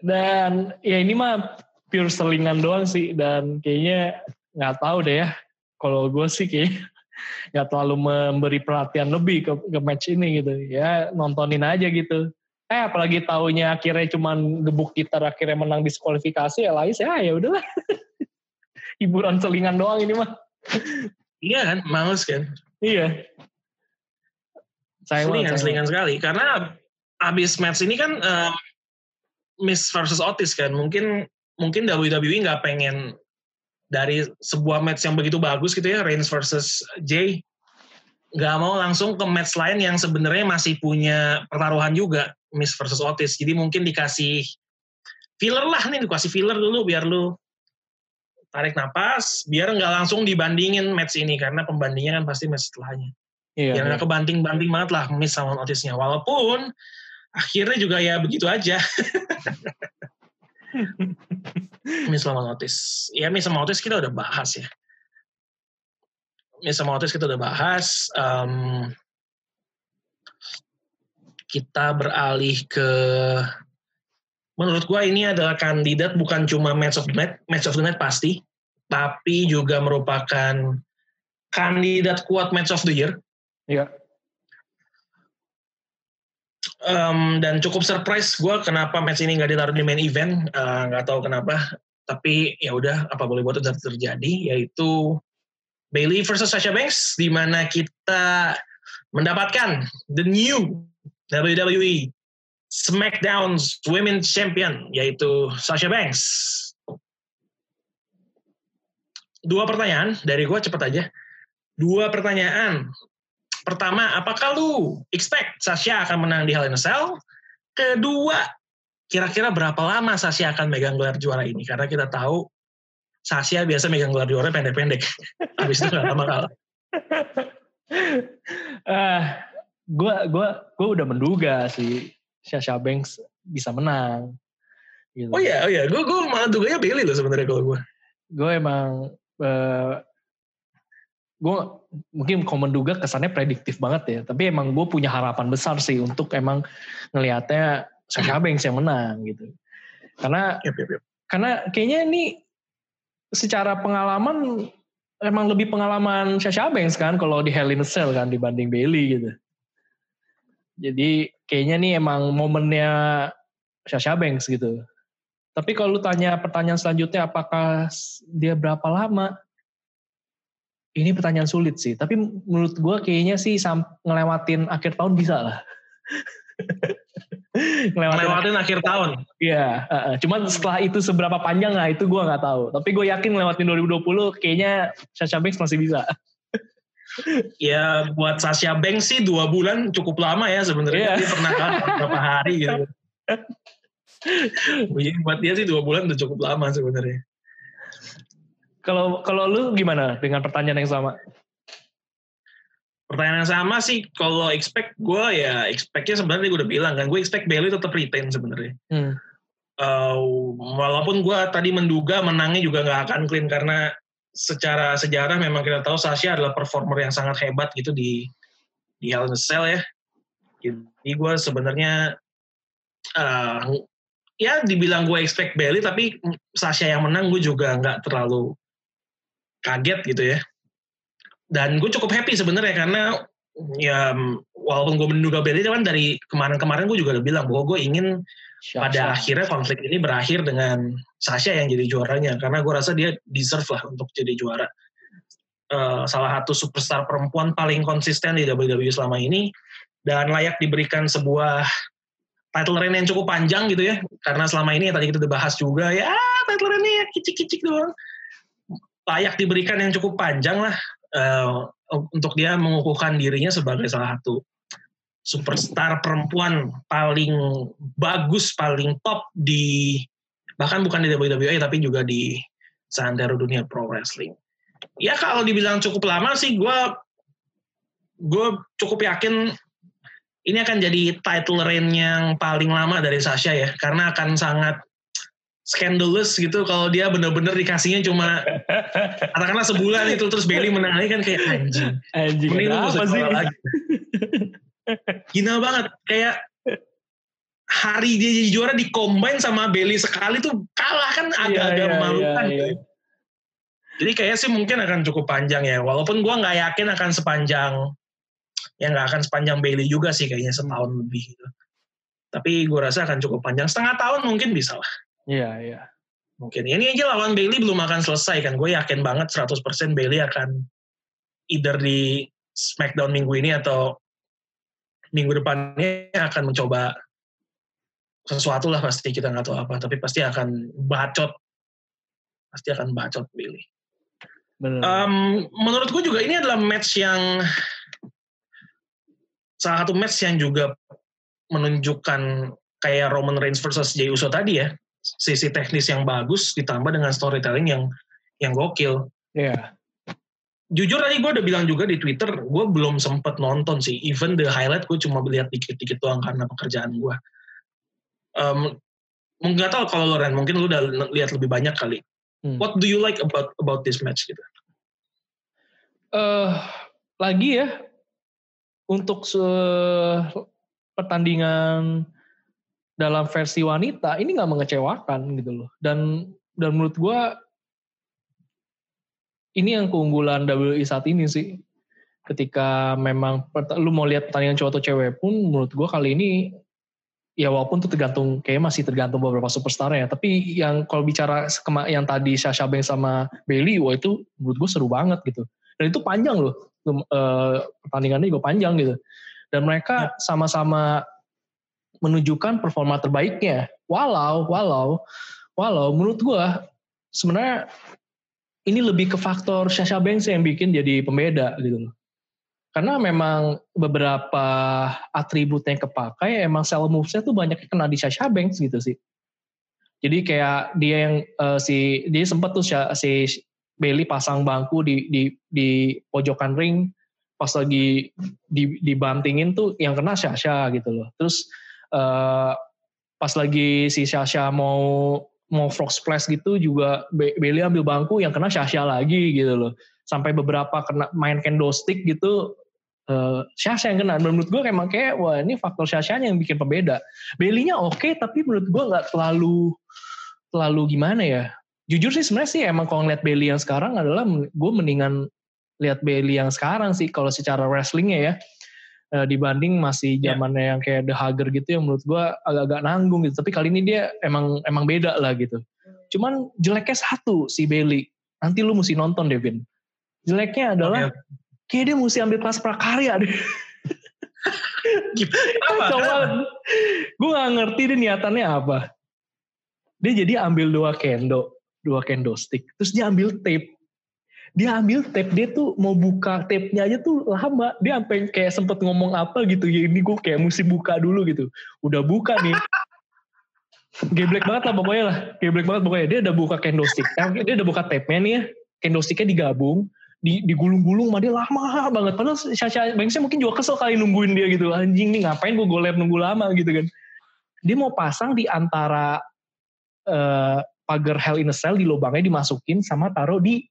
Dan ya ini mah pure selingan doang sih. Dan kayaknya nggak tahu deh ya. Kalau gue sih kayak *laughs* nggak terlalu memberi perhatian lebih ke, ke match ini gitu. Ya nontonin aja gitu. Eh apalagi taunya akhirnya cuman gebuk gitar akhirnya menang diskualifikasi ya Lais ya ya udahlah. Hiburan selingan doang ini mah. iya kan males kan Iya. Sayang banget, sayang selingan-selingan sekali. Karena abis match ini kan eh, Miss versus Otis kan. Mungkin mungkin WWE nggak pengen dari sebuah match yang begitu bagus gitu ya Reigns versus Jay nggak mau langsung ke match lain yang sebenarnya masih punya pertaruhan juga Miss versus Otis. Jadi mungkin dikasih filler lah nih dikasih filler dulu biar lu tarik napas biar nggak langsung dibandingin match ini karena pembandingnya kan pasti match setelahnya. Iya. ya nggak kebanting-banting banget lah Miss sama Otisnya walaupun akhirnya juga ya begitu aja. *laughs* Miss sama Otis ya Miss sama Otis kita udah bahas ya. Miss sama Otis kita udah bahas Em, kita beralih ke menurut gua ini adalah kandidat bukan cuma match of the night, match of the night pasti, tapi juga merupakan kandidat kuat match of the year. Iya. Um, dan cukup surprise gue kenapa match ini nggak ditaruh di main event, eh, nggak uh, tahu kenapa. Tapi ya udah apa boleh buat itu terjadi, yaitu Bailey versus Sasha Banks, di mana kita mendapatkan the new WWE SmackDown Women's Champion, yaitu Sasha Banks. Dua pertanyaan dari gue cepet aja. Dua pertanyaan pertama, apakah lu expect Sasha akan menang di Hell in a Cell? Kedua, kira-kira berapa lama Sasha akan megang gelar juara ini? Karena kita tahu Sasha biasa megang gelar juara pendek-pendek. *laughs* Habis itu gak lama kalah. *laughs* uh, gue gua gua udah menduga sih Sasha Banks bisa menang. Gitu. Oh iya, oh iya, gue gue malah duganya Bailey loh sebenarnya kalau gue. Gue emang uh, gue mungkin kalau menduga kesannya prediktif banget ya tapi emang gue punya harapan besar sih untuk emang ngelihatnya Sasha hmm. Banks yang menang gitu karena yep, yep, yep. karena kayaknya ini secara pengalaman emang lebih pengalaman Sasha Banks kan kalau di Hell in a Cell kan dibanding Bailey gitu jadi kayaknya nih emang momennya Sasha Banks gitu tapi kalau lu tanya pertanyaan selanjutnya apakah dia berapa lama ini pertanyaan sulit sih, tapi menurut gue kayaknya sih ngelewatin akhir tahun bisa lah. *laughs* ngelewatin, ngelewatin akhir tahun. Iya, uh, cuman setelah itu seberapa panjang lah itu gue nggak tahu. Tapi gue yakin ngelewatin 2020 kayaknya Sasha Banks masih bisa. *laughs* ya buat Sasha Banks sih dua bulan cukup lama ya sebenarnya. Yeah. Dia pernah kan beberapa hari gitu. *laughs* Jadi buat dia sih dua bulan udah cukup lama sebenarnya. Kalau kalau lu gimana dengan pertanyaan yang sama? Pertanyaan yang sama sih, kalau expect gue ya expectnya sebenarnya gue udah bilang kan, gue expect Bailey tetap retain sebenarnya. Hmm. Uh, walaupun gue tadi menduga menangnya juga nggak akan clean karena secara sejarah memang kita tahu Sasha adalah performer yang sangat hebat gitu di di Hell in a Cell ya. Jadi gue sebenarnya uh, ya dibilang gue expect Bailey tapi Sasha yang menang gue juga nggak terlalu kaget gitu ya. Dan gue cukup happy sebenarnya karena ya walaupun gue menduga itu kan dari kemarin-kemarin gue juga udah bilang bahwa gue ingin Siap, pada akhirnya konflik ini berakhir dengan Sasha yang jadi juaranya karena gue rasa dia deserve lah untuk jadi juara. Uh, salah satu superstar perempuan paling konsisten di WWE selama ini dan layak diberikan sebuah title reign yang cukup panjang gitu ya karena selama ini yang tadi kita udah bahas juga ya title reign-nya kicik-kicik doang layak diberikan yang cukup panjang lah uh, untuk dia mengukuhkan dirinya sebagai salah satu superstar perempuan paling bagus, paling top di bahkan bukan di WWE tapi juga di santero dunia pro wrestling. Ya kalau dibilang cukup lama sih gue gue cukup yakin ini akan jadi title reign yang paling lama dari Sasha ya karena akan sangat scandalous gitu kalau dia bener-bener dikasihnya cuma *laughs* katakanlah sebulan itu terus Bailey menang lagi kan kayak anjing. Anjing. Mending apa sih? Lagi. Gina banget kayak hari dia jadi juara di combine sama Bailey sekali tuh kalah kan iya, agak-agak yeah, memalukan. Yeah, yeah. Jadi kayaknya sih mungkin akan cukup panjang ya. Walaupun gue nggak yakin akan sepanjang ya nggak akan sepanjang Bailey juga sih kayaknya setahun lebih gitu. Tapi gue rasa akan cukup panjang. Setengah tahun mungkin bisa lah. Iya, iya. Mungkin. Ini aja lawan Bailey belum akan selesai kan. Gue yakin banget 100% Bailey akan either di SmackDown minggu ini atau minggu depannya akan mencoba sesuatu lah pasti kita nggak tahu apa tapi pasti akan bacot pasti akan bacot Bailey. Um, menurut gue juga ini adalah match yang salah satu match yang juga menunjukkan kayak Roman Reigns versus Jey Uso tadi ya sisi teknis yang bagus ditambah dengan storytelling yang yang gokil. Iya. Yeah. Jujur tadi gue udah bilang juga di Twitter, gue belum sempet nonton sih. Even the highlight gue cuma lihat dikit-dikit doang karena pekerjaan gue. Um, nggak tahu kalau Loren, mungkin lu udah lihat lebih banyak kali. Hmm. What do you like about about this match gitu? Uh, lagi ya, untuk se pertandingan dalam versi wanita ini nggak mengecewakan gitu loh. Dan dan menurut gue ini yang keunggulan WWE saat ini sih. Ketika memang lu mau lihat pertandingan cowok atau cewek pun menurut gue kali ini ya walaupun itu tergantung kayak masih tergantung beberapa superstar ya tapi yang kalau bicara yang tadi Sasha Banks sama Bailey wah itu menurut gue seru banget gitu dan itu panjang loh uh, pertandingannya juga panjang gitu dan mereka ya. sama-sama menunjukkan performa terbaiknya. Walau, walau, walau menurut gue sebenarnya ini lebih ke faktor Sasha Banks yang bikin jadi pembeda gitu loh. Karena memang beberapa atribut yang kepakai emang sell movesnya tuh banyak kena di Sasha Banks gitu sih. Jadi kayak dia yang uh, si dia sempat tuh si Bailey pasang bangku di di di pojokan ring pas lagi di dibantingin tuh yang kena Sasha gitu loh. Terus uh, pas lagi si Sasha mau mau frog splash gitu juga Bailey ambil bangku yang kena Sasha lagi gitu loh. Sampai beberapa kena main kendo stick gitu uh, Sasha yang kena. menurut gue emang kayak wah ini faktor Sasha yang bikin pembeda. Bailey-nya oke okay, tapi menurut gue nggak terlalu terlalu gimana ya. Jujur sih sebenarnya sih emang kalau ngeliat Bailey yang sekarang adalah gue mendingan lihat Bailey yang sekarang sih kalau secara wrestlingnya ya uh, dibanding masih ya. zamannya yeah. yang kayak The Hugger gitu yang menurut gue agak-agak nanggung gitu. Tapi kali ini dia emang emang beda lah gitu. Cuman jeleknya satu si Bailey. Nanti lu mesti nonton Devin. Jeleknya adalah okay. kayak dia mesti ambil kelas prakarya deh. Coba, gue gak ngerti deh niatannya apa. Dia jadi ambil dua kendo, dua kendo stick, terus dia ambil tape. Dia ambil tape dia tuh mau buka tape-nya aja tuh lama. Dia sampai kayak sempet ngomong apa gitu ya ini gue kayak mesti buka dulu gitu. Udah buka nih. Geblek banget lah pokoknya lah. Geblek banget pokoknya. Dia udah buka candlestick dia udah buka tape-nya nih ya. Candlesticknya digabung di digulung-gulung mah dia lama banget. Padahal Sasha Banksnya mungkin juga kesel kali nungguin dia gitu. Anjing nih ngapain gue golep nunggu lama? gitu kan. Dia mau pasang di antara uh, pagar Hell in a Cell di lubangnya dimasukin sama taruh di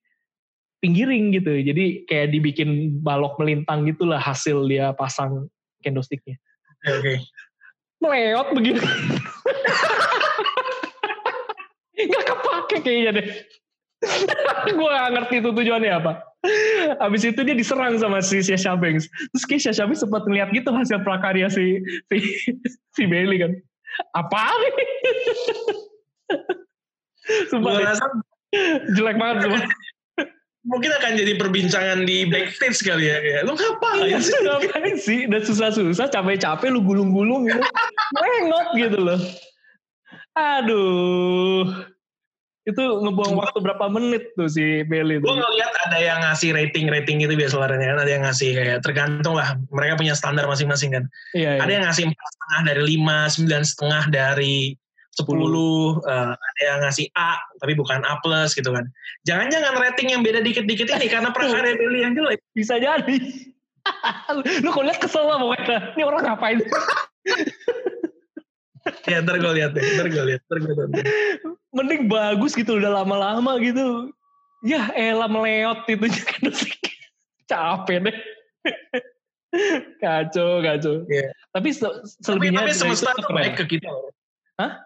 pinggiring gitu. Jadi kayak dibikin balok melintang gitulah hasil dia pasang candlesticknya. Oke. Okay. Meleot begitu. Gak kepake kayaknya deh. gue gak ngerti itu tujuannya apa. Habis itu dia diserang sama si Sasha Banks. Terus kayak Sasha Banks sempat ngeliat gitu hasil prakarya si si, si Bailey kan. Apa nih? Sumpah, rasa jelek banget semua mungkin akan jadi perbincangan di backstage kali ya kayak lu ngapain sih? *laughs* ngapain sih? Udah susah-susah capek-capek lu gulung-gulung gitu. Mengot gitu loh. Aduh. Itu ngebuang waktu berapa menit tuh si Bailey gue ngeliat ada yang ngasih rating-rating gitu biasa laranya kan ada yang ngasih kayak tergantung lah mereka punya standar masing-masing kan. Iya, iya. ada yang ngasih empat setengah dari lima sembilan setengah dari 10, uh, ada yang ngasih A tapi bukan A plus gitu kan. Jangan-jangan rating yang beda dikit-dikit ini karena prakarya Billy yang jelek. Bisa jadi. *laughs* Lu kok lihat kesel lah pokoknya. Ini orang ngapain? *laughs* ya ntar gue lihat deh, ntar gue lihat, ntar gue lihat. Mending bagus gitu udah lama-lama gitu. Ya elah meleot itu kan *laughs* capek deh. kacau, kacau. Yeah. Tapi se selebihnya tapi, tapi semesta baik ke kita. Hah?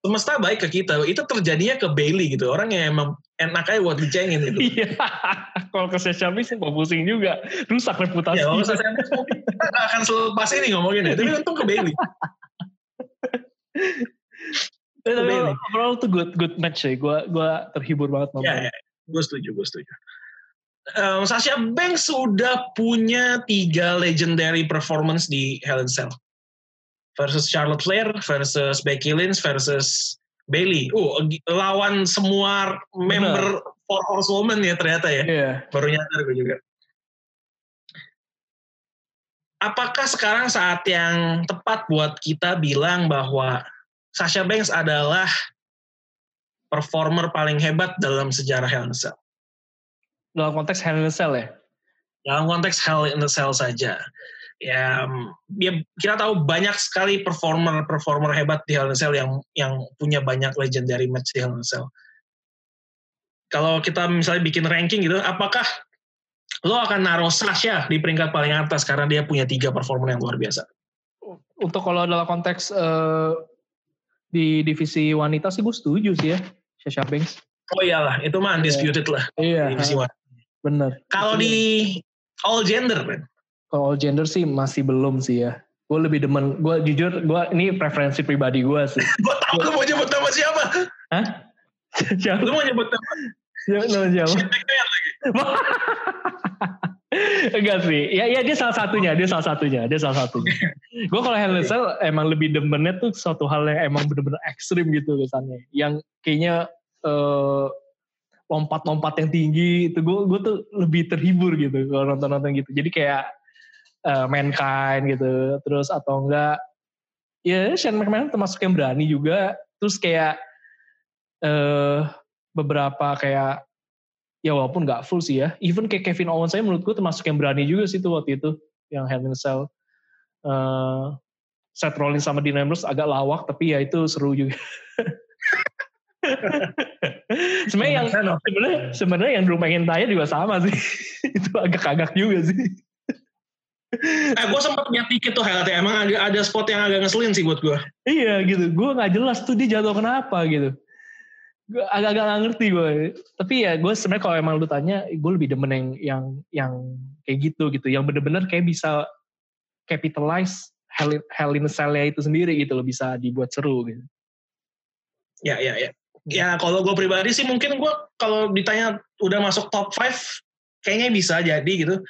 Semesta baik ke kita. Itu terjadinya ke Bailey gitu. Orang yang emang enak aja buat dicengin gitu. Iya. *laughs* Kalau ke Sesame sih mau pusing juga. Rusak reputasi. Ya kalau Sesame kita gak akan selepas ini ngomongin ya. Tapi untung ke Bailey. *laughs* Tapi overall tuh good good match ya gue gue terhibur banget nonton ya, ya. gue setuju gue setuju. Um, Sasha Banks sudah punya tiga legendary performance di Hell in Cell versus Charlotte Flair versus Becky Lynch versus Bailey. Uh, lawan semua member Benar. Four Horsewoman ya ternyata ya. Yeah. Baru nyadar gue juga. Apakah sekarang saat yang tepat buat kita bilang bahwa Sasha Banks adalah performer paling hebat dalam sejarah Hell in a Cell? Dalam konteks Hell in a Cell ya? Dalam konteks Hell in a Cell saja ya, ya kita tahu banyak sekali performer performer hebat di Hell in Cell yang yang punya banyak legendary match di Hell in Cell. Kalau kita misalnya bikin ranking gitu, apakah lo akan naruh Sasha di peringkat paling atas karena dia punya tiga performer yang luar biasa? untuk kalau dalam konteks uh, di divisi wanita sih gue setuju sih ya Sasha Banks. Oh iyalah, itu mah undisputed yeah. lah. Iya. Divisi wanita. Bener. Kalau di all gender, kan? Kalau all gender sih masih belum sih ya. Gue lebih demen, gue jujur, gue ini preferensi pribadi gue sih. *laughs* gue tau lu mau nyebut nama siapa. Hah? *laughs* siapa? Lu mau nyebut nama? Siapa nama siapa? *laughs* Enggak sih. Ya, ya dia salah satunya, dia salah satunya, dia salah satunya. gue kalau Hell in Cell emang lebih demennya tuh suatu hal yang emang bener-bener ekstrim gitu kesannya. Yang kayaknya uh, lompat-lompat yang tinggi itu gue gue tuh lebih terhibur gitu kalau nonton-nonton gitu. Jadi kayak uh, mankind gitu. Terus atau enggak ya Shane McMahon termasuk yang berani juga. Terus kayak uh, beberapa kayak ya walaupun nggak full sih ya. Even kayak Kevin Owens saya menurut gue termasuk yang berani juga sih tuh waktu itu yang Hell in Cell. Uh, Seth Rollins sama Dean Ambrose agak lawak tapi ya itu seru juga. *laughs* sebenarnya yang sebenarnya sebenarnya yang Drew McIntyre juga sama sih. *laughs* itu agak kagak juga sih. Eh gue sempat lihat dikit tuh highlightnya. Emang ada ada spot yang agak ngeselin sih buat gue iya gitu. Gue nggak jelas tuh dia jatuh kenapa gitu. Gue agak-agak gak ngerti gue tapi ya gue sebenarnya kalau emang lu tanya gue lebih demen yang yang yang kayak gitu gitu. Yang bener-bener kayak bisa capitalize Hell, Hell in Cell-nya itu sendiri gitu loh. Bisa dibuat seru gitu. Ya ya ya. Ya kalau gue pribadi sih mungkin gue kalau ditanya udah masuk top 5 kayaknya bisa jadi gitu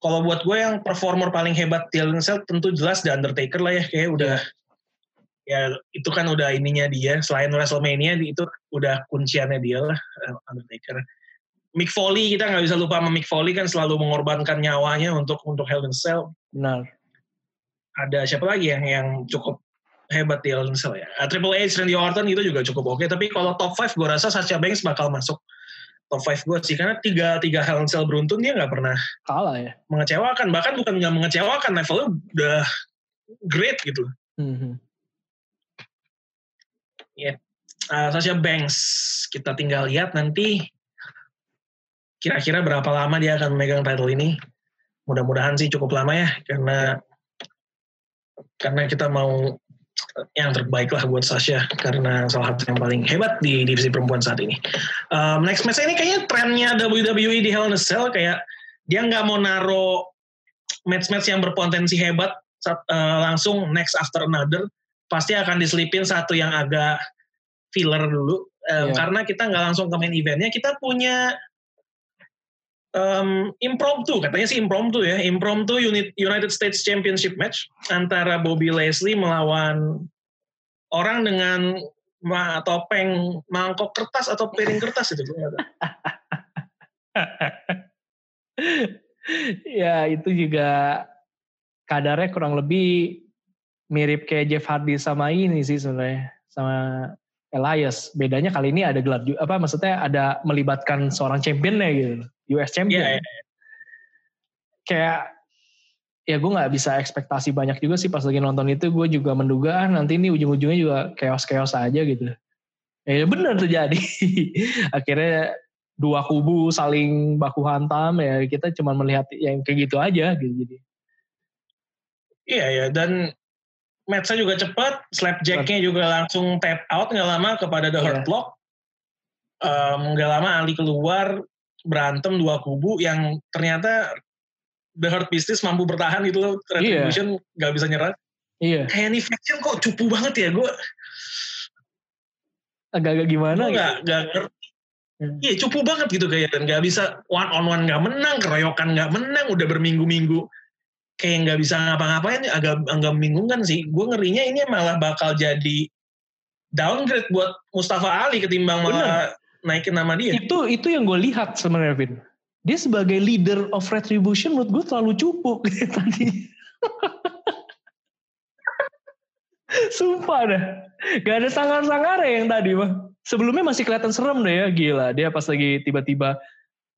kalau buat gue yang performer paling hebat di Hell Cell tentu jelas The Undertaker lah ya kayak udah ya itu kan udah ininya dia selain WrestleMania itu udah kunciannya dia lah Undertaker. Mick Foley kita nggak bisa lupa sama Mick Foley kan selalu mengorbankan nyawanya untuk untuk Hell in Cell. Benar. Ada siapa lagi yang yang cukup hebat di Hell in Cell ya? Uh, Triple H, Randy Orton itu juga cukup oke. Tapi kalau top 5 gue rasa Sasha Banks bakal masuk top 5 gue sih karena tiga tiga Cell beruntun dia nggak pernah kalah ya. Mengecewakan bahkan bukan nggak mengecewakan levelnya udah great gitu. Mm -hmm. Ya, yeah. uh, Sasha Banks kita tinggal lihat nanti kira-kira berapa lama dia akan memegang title ini. Mudah-mudahan sih cukup lama ya karena karena kita mau yang terbaik lah buat Sasha karena salah satu yang paling hebat di divisi perempuan saat ini. Um, next match ini kayaknya trennya WWE di Hell in a Cell kayak dia nggak mau naro match-match yang berpotensi hebat saat, uh, langsung next after another pasti akan diselipin satu yang agak filler dulu um, yeah. karena kita nggak langsung ke main eventnya kita punya um, impromptu katanya sih impromptu ya. Impromptu United States Championship match antara Bobby Leslie melawan orang dengan ma topeng mangkok kertas atau piring kertas itu *laughs* ya itu juga kadarnya kurang lebih mirip kayak Jeff Hardy sama ini sih sebenarnya sama Elias. Bedanya kali ini ada gelar apa maksudnya ada melibatkan seorang championnya gitu, US champion. Yeah, yeah. Kayak ya gue nggak bisa ekspektasi banyak juga sih pas lagi nonton itu gue juga menduga ah, nanti ini ujung-ujungnya juga chaos-chaos aja gitu. Ya benar terjadi. *laughs* Akhirnya dua kubu saling baku hantam ya kita cuma melihat yang kayak gitu aja gitu jadi. Iya ya dan matchnya juga cepat, slapjacknya juga langsung tap out nggak lama kepada The Hurt yeah. Lock. Nggak um, lama Ali keluar berantem dua kubu yang ternyata The Hurt Business mampu bertahan gitu loh. Retribution yeah. bisa nyerah. Iya. Yeah. Kayak Faction kok cupu banget ya gue. Agak-agak gimana? Gue nggak nggak ngerti. Hmm. Iya cupu banget gitu kayak dan nggak bisa one on one nggak menang, keroyokan nggak menang, udah berminggu-minggu kayak nggak bisa ngapa-ngapain agak agak membingungkan sih. Gue ngerinya ini malah bakal jadi downgrade buat Mustafa Ali ketimbang malah Bener. Naikin nama dia. Itu itu yang gue lihat sebenarnya Vin. Dia sebagai leader of retribution menurut gue terlalu cupu *laughs* tadi. Sumpah dah. Gak ada sangar-sangar yang tadi mah. Sebelumnya masih kelihatan serem deh ya. Gila. Dia pas lagi tiba-tiba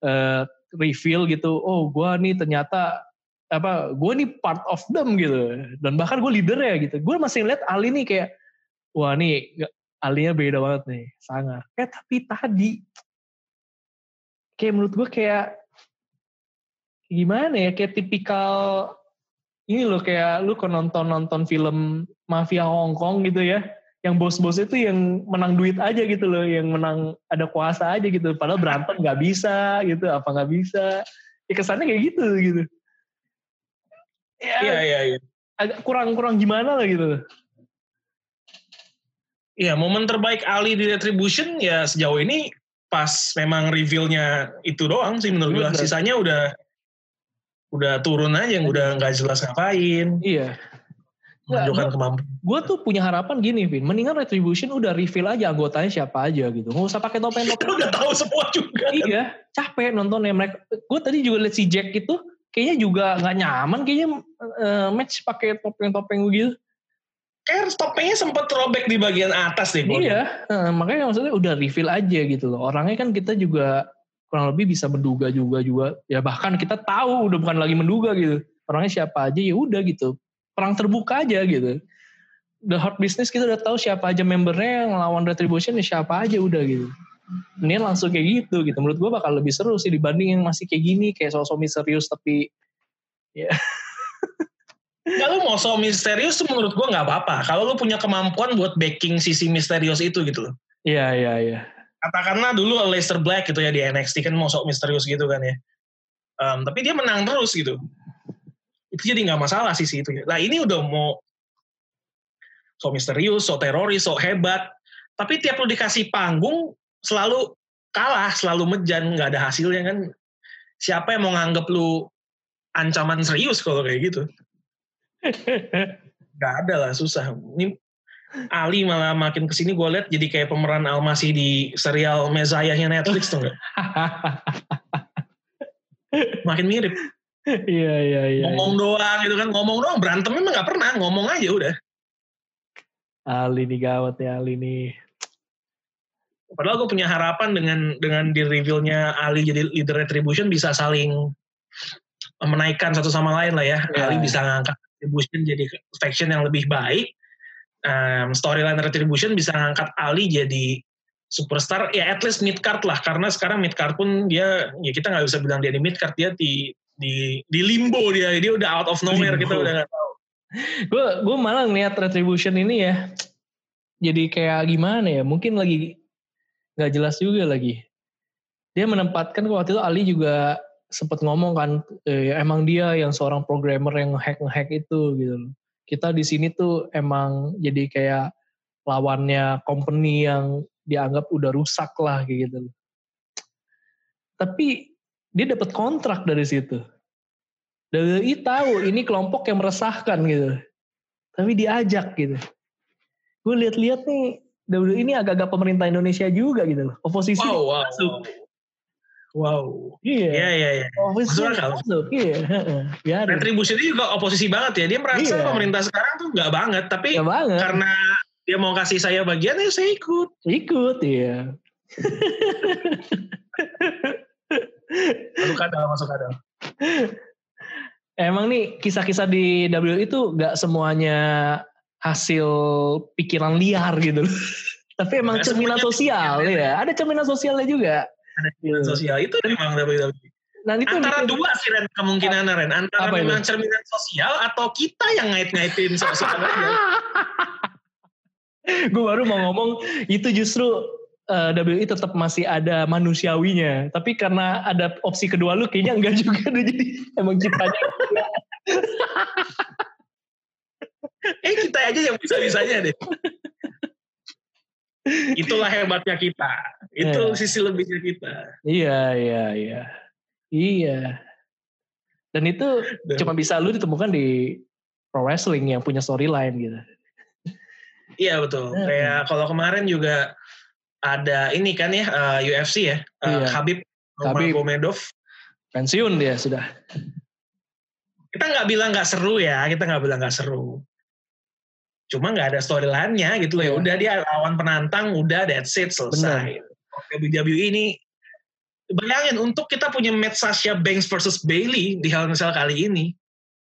uh, reveal gitu. Oh gue nih ternyata apa gue nih part of them gitu dan bahkan gue leader ya gitu gue masih ngeliat Ali nih kayak wah nih Alinya beda banget nih sangat eh tapi tadi kayak menurut gue kayak gimana ya kayak tipikal ini loh kayak lu kalau nonton nonton film mafia Hong Kong gitu ya yang bos-bos itu yang menang duit aja gitu loh yang menang ada kuasa aja gitu padahal berantem nggak bisa gitu apa nggak bisa. Ya kesannya kayak gitu gitu. Ya, iya iya iya. agak kurang kurang gimana lah gitu Iya, momen terbaik Ali di Retribution ya sejauh ini pas memang reveal-nya itu doang sih menurut gue. Sisanya udah udah turun aja yang udah nggak jelas ngapain. Iya. Menunjukkan kemampuan. Gue tuh punya harapan gini, Vin. Mendingan Retribution udah reveal aja anggotanya siapa aja gitu. Nggak usah pakai topeng-topeng. *laughs* Udah tahu semua juga. Iya, capek nontonnya mereka. Gue tadi juga liat si Jack itu kayaknya juga nggak nyaman kayaknya uh, match pakai topeng-topeng begitu kayak topengnya sempat robek di bagian atas deh. Iya, nah, makanya maksudnya udah reveal aja gitu loh. Orangnya kan kita juga kurang lebih bisa menduga juga juga. Ya bahkan kita tahu udah bukan lagi menduga gitu. Orangnya siapa aja ya udah gitu. Perang terbuka aja gitu. The hot business kita udah tahu siapa aja membernya yang lawan retribution ya siapa aja udah gitu. Ini langsung kayak gitu gitu. Menurut gue bakal lebih seru sih dibanding yang masih kayak gini kayak sosok misterius tapi ya *laughs* Kalau mau so misterius tuh menurut gue nggak apa-apa. Kalau lu punya kemampuan buat backing sisi misterius itu gitu loh. Iya, iya, iya. Katakanlah dulu Leicester Black gitu ya di NXT kan mau sok misterius gitu kan ya. Um, tapi dia menang terus gitu. Itu jadi nggak masalah sisi itu. Nah ini udah mau so misterius, so teroris, so hebat. Tapi tiap lu dikasih panggung selalu kalah, selalu mejan, nggak ada hasilnya kan. Siapa yang mau nganggep lu ancaman serius kalau kayak gitu? Gak ada lah, susah. Ini Ali malah makin ke sini gue liat jadi kayak pemeran Almasi di serial Mezayahnya Netflix tuh gak? makin mirip. Iya, iya, iya. Ngomong iya. doang gitu kan, ngomong doang. Berantem emang gak pernah, ngomong aja udah. Ali nih gawat ya Ali nih. Padahal gue punya harapan dengan dengan di reveal-nya Ali jadi leader Retribution bisa saling menaikkan satu sama lain lah ya. Yeah. Ali bisa ngangkat Retribution jadi faction yang lebih baik. Um, storyline Retribution bisa ngangkat Ali jadi superstar ya at least mid card lah karena sekarang mid card pun dia ya kita nggak bisa bilang dia di mid card dia di di di limbo dia dia udah out of nowhere limbo. kita udah nggak tahu gue gue malah ngeliat retribution ini ya jadi kayak gimana ya mungkin lagi nggak jelas juga lagi dia menempatkan waktu itu Ali juga sempat ngomong kan eh, emang dia yang seorang programmer yang hack ngehack itu gitu kita di sini tuh emang jadi kayak lawannya company yang dianggap udah rusak lah kayak gitu tapi dia dapat kontrak dari situ. WWE tahu ini kelompok yang meresahkan gitu. Tapi diajak gitu. Gue lihat-lihat nih WWE ini agak-agak pemerintah Indonesia juga gitu loh. Oposisi wow, wow, masuk. wow Wow. Iya. Iya, iya, iya. Masuk akal. Masuk, iya. *laughs* Ya, Retribusi itu juga oposisi banget ya. Dia merasa iya. pemerintah sekarang tuh nggak banget. Tapi gak banget. karena dia mau kasih saya bagian, ya saya ikut. Ikut, iya. *laughs* masuk kadal, masuk kadal. Emang nih kisah-kisah di W itu nggak semuanya hasil pikiran liar gitu. *laughs* Tapi emang cerminan sosial ya. Ada cerminan sosialnya juga ada sosial itu memang WWE. Nah, itu antara itu, dua sih Ren kemungkinan Ren antara apa memang itu? cerminan sosial atau kita yang ngait-ngaitin sosial *laughs* aja. Gue baru mau ngomong itu justru uh, eh, WWE tetap masih ada manusiawinya. Tapi karena ada opsi kedua lu kayaknya enggak juga deh. Jadi emang ciptanya. *laughs* eh kita aja yang bisa-bisanya deh. *laughs* *laughs* Itulah hebatnya kita. Itu yeah. sisi lebihnya kita. Iya, iya, iya. Iya. Dan itu Dan, cuma bisa lu ditemukan di pro wrestling yang punya storyline gitu. Iya betul. Yeah. Kayak kalau kemarin juga ada ini kan ya uh, eh, UFC ya, uh, iya. Habib Nurmagomedov pensiun dia sudah. Kita nggak bilang nggak seru ya, kita nggak bilang nggak seru cuma nggak ada storyline-nya gitu loh ya iya. udah dia lawan penantang udah that's it selesai. WWE ini bayangin untuk kita punya match Sasha Banks versus Bailey di Hell in Cell kali ini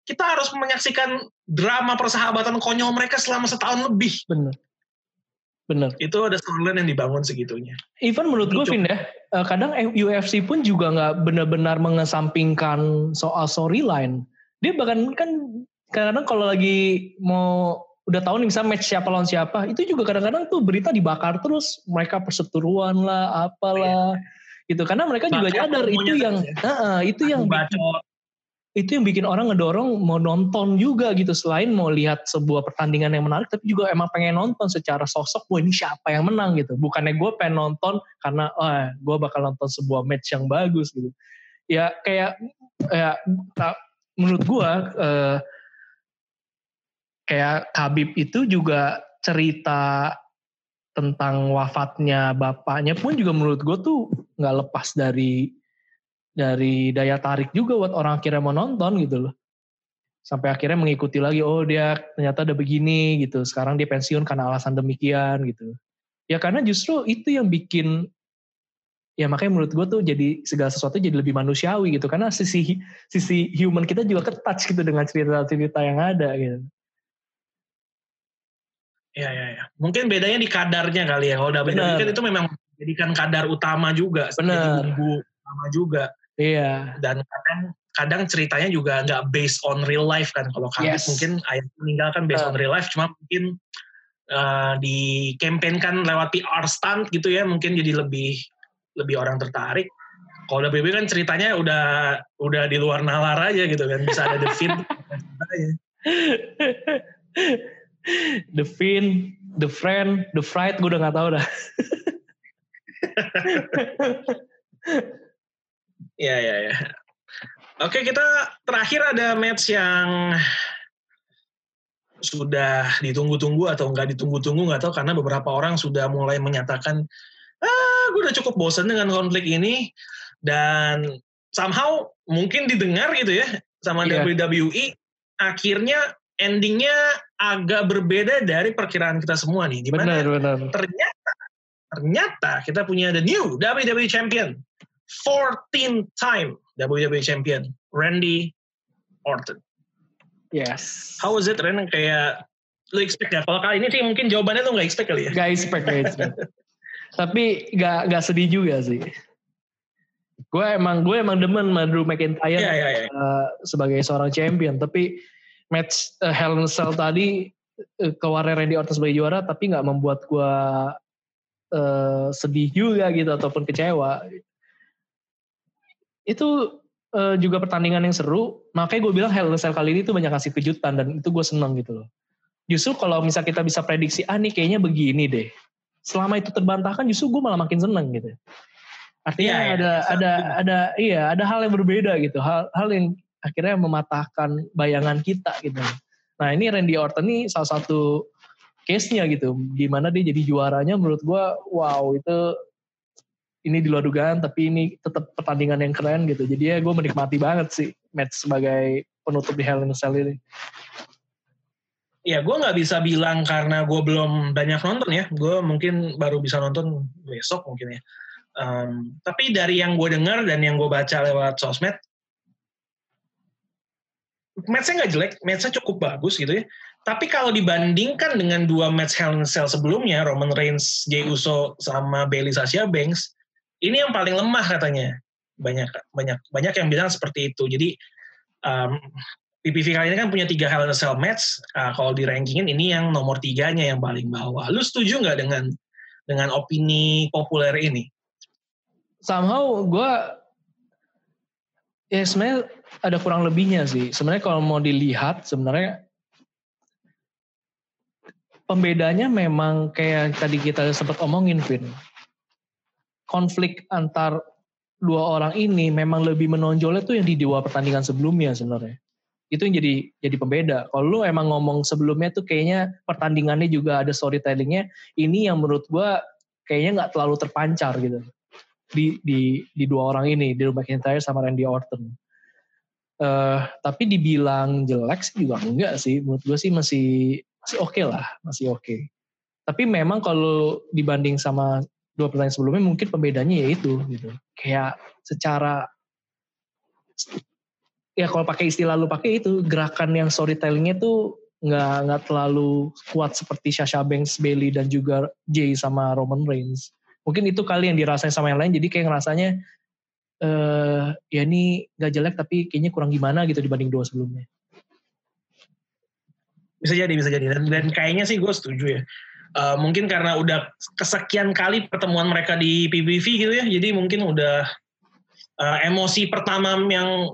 kita harus menyaksikan drama persahabatan konyol mereka selama setahun lebih. Bener bener itu ada storyline yang dibangun segitunya. Even menurut gue Vin ya eh, kadang UFC pun juga nggak benar-benar mengesampingkan soal storyline. Dia bahkan kan kadang-kadang kalau lagi mau udah tahu nih misalnya match siapa lawan siapa itu juga kadang-kadang tuh berita dibakar terus. Mereka perseteruan lah apalah iya. gitu. Karena mereka juga nyadar itu yang ya. uh, itu yang bikin, itu yang bikin orang ngedorong mau nonton juga gitu. Selain mau lihat sebuah pertandingan yang menarik tapi juga emang pengen nonton secara sosok wah ini siapa yang menang? gitu. Bukannya gue pengen nonton karena oh, gue bakal nonton sebuah match yang bagus gitu. Ya kayak ya menurut gue uh, kayak Habib itu juga cerita tentang wafatnya bapaknya pun juga menurut gue tuh nggak lepas dari dari daya tarik juga buat orang akhirnya mau nonton gitu loh. Sampai akhirnya mengikuti lagi oh dia ternyata udah begini gitu sekarang dia pensiun karena alasan demikian gitu. Ya karena justru itu yang bikin ya makanya menurut gue tuh jadi segala sesuatu jadi lebih manusiawi gitu karena sisi sisi human kita juga ketouch gitu dengan cerita-cerita yang ada gitu Ya, ya, ya. Mungkin bedanya di kadarnya kali ya. Kalau WWE kan itu memang jadikan kadar utama juga. Benar. Bumbu utama juga. Iya. Dan kadang kadang ceritanya juga nggak based on real life kan. Kalau kami yes. mungkin ayah meninggal kan based uh. on real life. Cuma mungkin uh, di campaign kan lewat PR stunt gitu ya. Mungkin jadi lebih lebih orang tertarik. Kalau WWE kan ceritanya udah udah di luar nalar aja gitu kan. Bisa ada The Finn. *laughs* The Fin, The Friend, The Fright, gue udah gak tau dah. *laughs* ya, ya, ya. Oke, kita terakhir ada match yang sudah ditunggu-tunggu atau nggak ditunggu-tunggu nggak tahu karena beberapa orang sudah mulai menyatakan ah gue udah cukup bosan dengan konflik ini dan somehow mungkin didengar gitu ya sama yeah. WWE akhirnya endingnya agak berbeda dari perkiraan kita semua nih. Di mana benar, benar. ternyata ternyata kita punya the new WWE Champion, 14 time WWE Champion, Randy Orton. Yes. How was it, Ren? Kayak lu expect ya? Kalau kali ini sih mungkin jawabannya tuh nggak expect kali ya? Gak expect, gak expect. *laughs* Tapi gak, gak sedih juga sih. Gue emang gue emang demen sama Drew McIntyre yeah, yeah, yeah. Uh, sebagai seorang champion. Tapi match uh, Hell in a Cell tadi uh, keluarnya Randy Orton sebagai juara tapi nggak membuat gue uh, sedih juga gitu ataupun kecewa. Itu uh, juga pertandingan yang seru. Makanya gue bilang Hell in a Cell kali ini tuh banyak kasih kejutan dan itu gue seneng gitu loh. Justru kalau misal kita bisa prediksi ah nih kayaknya begini deh. Selama itu terbantahkan justru gue malah makin seneng gitu. Artinya ya, ada ya, ada ada iya ada hal yang berbeda gitu. Hal hal yang akhirnya mematahkan bayangan kita gitu. Nah ini Randy Orton ini salah satu case-nya gitu, gimana dia jadi juaranya menurut gue, wow itu ini di luar dugaan tapi ini tetap pertandingan yang keren gitu. Jadi ya gue menikmati banget sih match sebagai penutup di Hell in a Cell ini. Ya gue nggak bisa bilang karena gue belum banyak nonton ya, gue mungkin baru bisa nonton besok mungkin ya. Um, tapi dari yang gue dengar dan yang gue baca lewat sosmed, matchnya nggak jelek, matchnya cukup bagus gitu ya. Tapi kalau dibandingkan dengan dua match Hell in Cell sebelumnya, Roman Reigns, Jey Uso sama Bayley Sasha Banks, ini yang paling lemah katanya. Banyak banyak banyak yang bilang seperti itu. Jadi um, PPV kali ini kan punya tiga Hell in Cell match. Uh, kalau di rankingin ini yang nomor tiganya yang paling bawah. Lu setuju nggak dengan dengan opini populer ini? Somehow gue ya sebenarnya ada kurang lebihnya sih. Sebenarnya kalau mau dilihat sebenarnya pembedanya memang kayak tadi kita sempat omongin Vin. Konflik antar dua orang ini memang lebih menonjolnya tuh yang di dua pertandingan sebelumnya sebenarnya. Itu yang jadi jadi pembeda. Kalau lu emang ngomong sebelumnya tuh kayaknya pertandingannya juga ada storytellingnya. Ini yang menurut gua kayaknya nggak terlalu terpancar gitu di di di dua orang ini, di McIntyre sama Randy Orton. Uh, tapi dibilang jelek sih juga enggak sih. Menurut gue sih masih masih oke okay lah, masih oke. Okay. Tapi memang kalau dibanding sama dua pertandingan sebelumnya mungkin pembedanya ya itu gitu. Kayak secara ya kalau pakai istilah lu pakai itu gerakan yang storytellingnya tuh nggak nggak terlalu kuat seperti Sasha Banks, Bailey dan juga Jay sama Roman Reigns. Mungkin itu kali yang dirasain sama yang lain jadi kayak ngerasanya uh, ya ini gak jelek tapi kayaknya kurang gimana gitu dibanding dua sebelumnya. Bisa jadi, bisa jadi. Dan, dan kayaknya sih gue setuju ya. Uh, mungkin karena udah kesekian kali pertemuan mereka di PBV gitu ya, jadi mungkin udah uh, emosi pertama yang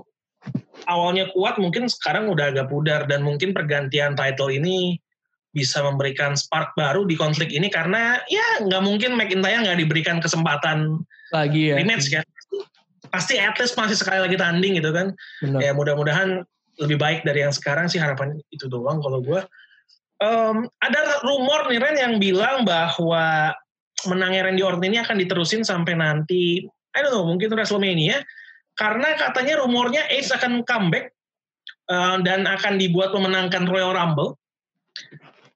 awalnya kuat mungkin sekarang udah agak pudar dan mungkin pergantian title ini bisa memberikan spark baru di konflik ini karena ya nggak mungkin McIntyre nggak diberikan kesempatan lagi ya. rematch kan. Pasti at least masih sekali lagi tanding gitu kan. Benar. ya mudah-mudahan lebih baik dari yang sekarang sih harapan itu doang kalau gue um, ada rumor nih Ren yang bilang bahwa menangnya Randy Orton ini akan diterusin sampai nanti I don't know mungkin WrestleMania karena katanya rumornya Ace akan comeback uh, dan akan dibuat memenangkan Royal Rumble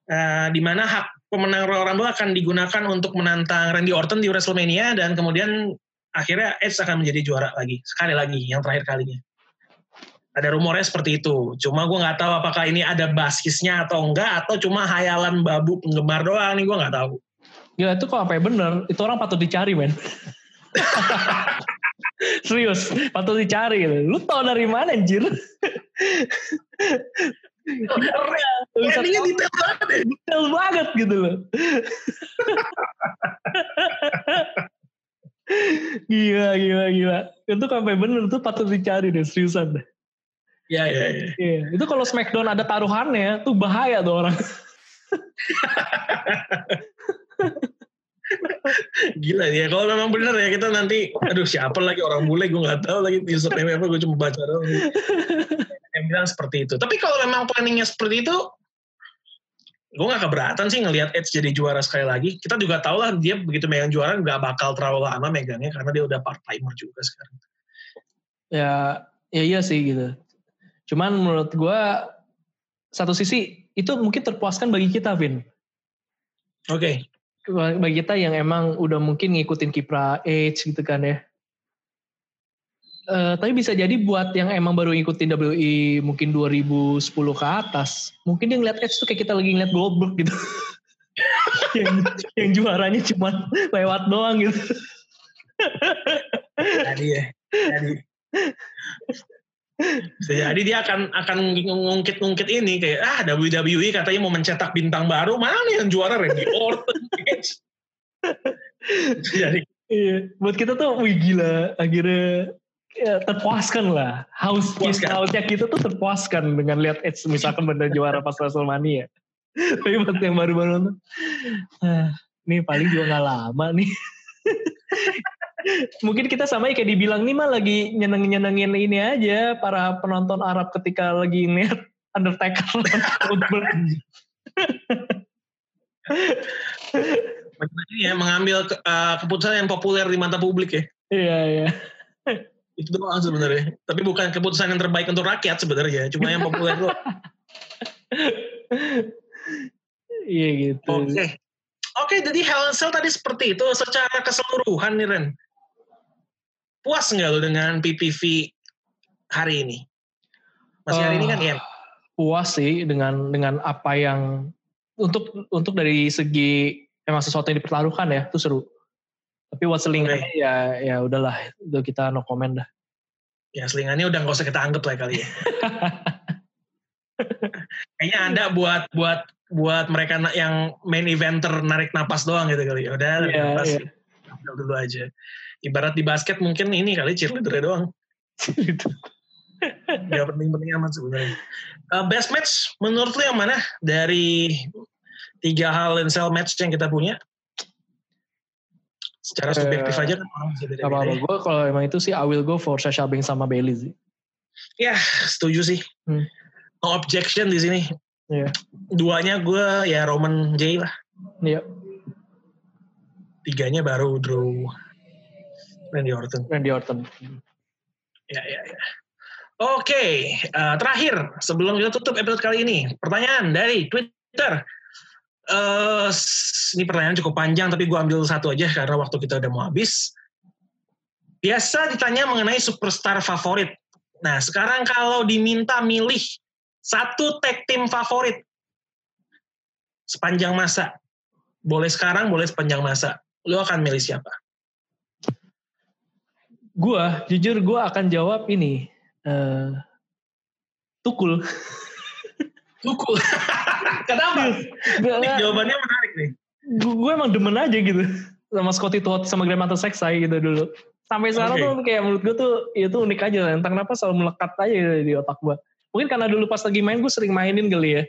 uh, di mana hak pemenang Royal Rumble akan digunakan untuk menantang Randy Orton di WrestleMania dan kemudian akhirnya Edge akan menjadi juara lagi sekali lagi yang terakhir kalinya ada rumornya seperti itu. Cuma gue nggak tahu apakah ini ada basisnya atau enggak atau cuma hayalan babu penggemar doang nih gue nggak tahu. Ya itu kok apa bener, itu orang patut dicari men. *laughs* Serius, patut dicari. Lu tau dari mana anjir? Planningnya detail banget ya. Detail banget gitu loh. gila, gila, gila. Itu sampai bener tuh patut dicari deh, seriusan deh. Iya, iya, iya. iya. Itu kalau Smackdown ada taruhannya, tuh bahaya tuh orang. *laughs* Gila ya, kalau memang bener ya kita nanti, aduh siapa lagi orang bule, gue nggak tahu lagi username apa, gue cuma baca doang. Yang bilang seperti itu. Tapi kalau memang planningnya seperti itu, gue gak keberatan sih ngelihat Edge jadi juara sekali lagi. Kita juga tahu lah dia begitu megang juara nggak bakal terlalu lama megangnya karena dia udah part timer juga sekarang. Ya, ya iya sih gitu. Cuman menurut gue satu sisi itu mungkin terpuaskan bagi kita, Vin. Oke. Okay. Bagi kita yang emang udah mungkin ngikutin kiprah Edge gitu kan ya. Uh, tapi bisa jadi buat yang emang baru ngikutin WI mungkin 2010 ke atas, mungkin dia ngeliat Edge tuh kayak kita lagi ngeliat Goldberg gitu. *laughs* yang, yang juaranya cuma lewat doang gitu. Jadi ya. Jadi. Bisa jadi dia akan akan ngungkit-ngungkit ini kayak ah WWE katanya mau mencetak bintang baru mana yang juara Randy Orton. *laughs* jadi iya. buat kita tuh wih gila akhirnya ya, terpuaskan lah haus hausnya kita tuh terpuaskan dengan lihat Edge misalkan benar juara pas WrestleMania. *laughs* Tapi buat yang baru-baru nonton, ah, ini paling juga nggak lama nih. *laughs* Mungkin kita sama kayak dibilang nih mah lagi nyeneng-nyenengin ini aja para penonton Arab ketika lagi ngeliat Undertaker *laughs* ya mengambil uh, keputusan yang populer di mata publik ya. Iya iya. Itu doang sebenarnya. Tapi bukan keputusan yang terbaik untuk rakyat sebenarnya, cuma yang populer doang. Iya gitu. Oke. Okay. Oke, okay, jadi Hell Cell tadi seperti itu secara keseluruhan nih Ren puas nggak lo dengan PPV hari ini? Masih hari uh, ini kan ya? Puas sih dengan dengan apa yang untuk untuk dari segi emang sesuatu yang dipertaruhkan ya itu seru. Tapi buat selingannya okay. ya ya udahlah itu kita no comment dah. Ya selingannya udah nggak usah kita anggap lah kali ya. *laughs* Kayaknya anda buat buat buat mereka yang main eventer narik napas doang gitu kali. Ya udah, yeah, napas. Yeah. Dulu aja ibarat di basket mungkin ini kali cheerleader doang. *laughs* Gak penting-penting amat sebenarnya. Uh, best match menurut lu yang mana dari tiga hal cell match yang kita punya? Secara subjektif uh, aja kan orang bisa beda-beda. Apa-apa. Ya. Gue kalau emang itu sih I will go for Sasha Banks sama Bailey sih. Ya, setuju sih. Hmm. No objection di sini. Yeah. Duanya gue ya Roman J lah. Iya. Yeah. Tiganya baru Drew Randy Orton. Randy Orton. Ya, ya, ya. Oke, okay. uh, eh, terakhir sebelum kita tutup episode kali ini, pertanyaan dari Twitter. Uh, ini pertanyaan cukup panjang, tapi gue ambil satu aja karena waktu kita udah mau habis. Biasa ditanya mengenai superstar favorit. Nah, sekarang kalau diminta milih satu tag team favorit sepanjang masa, boleh sekarang, boleh sepanjang masa, lo akan milih siapa? Gua, jujur gue akan jawab ini. Uh, tukul. tukul. *laughs* Kenapa? Ini jawabannya menarik nih. Gue emang demen aja gitu sama Scotty Todd sama Grandmaster Sexay gitu dulu. Sampai sekarang okay. tuh kayak menurut gue tuh itu unik aja. Entah kenapa selalu melekat aja di otak gue. Mungkin karena dulu pas lagi main gue sering mainin kali ya.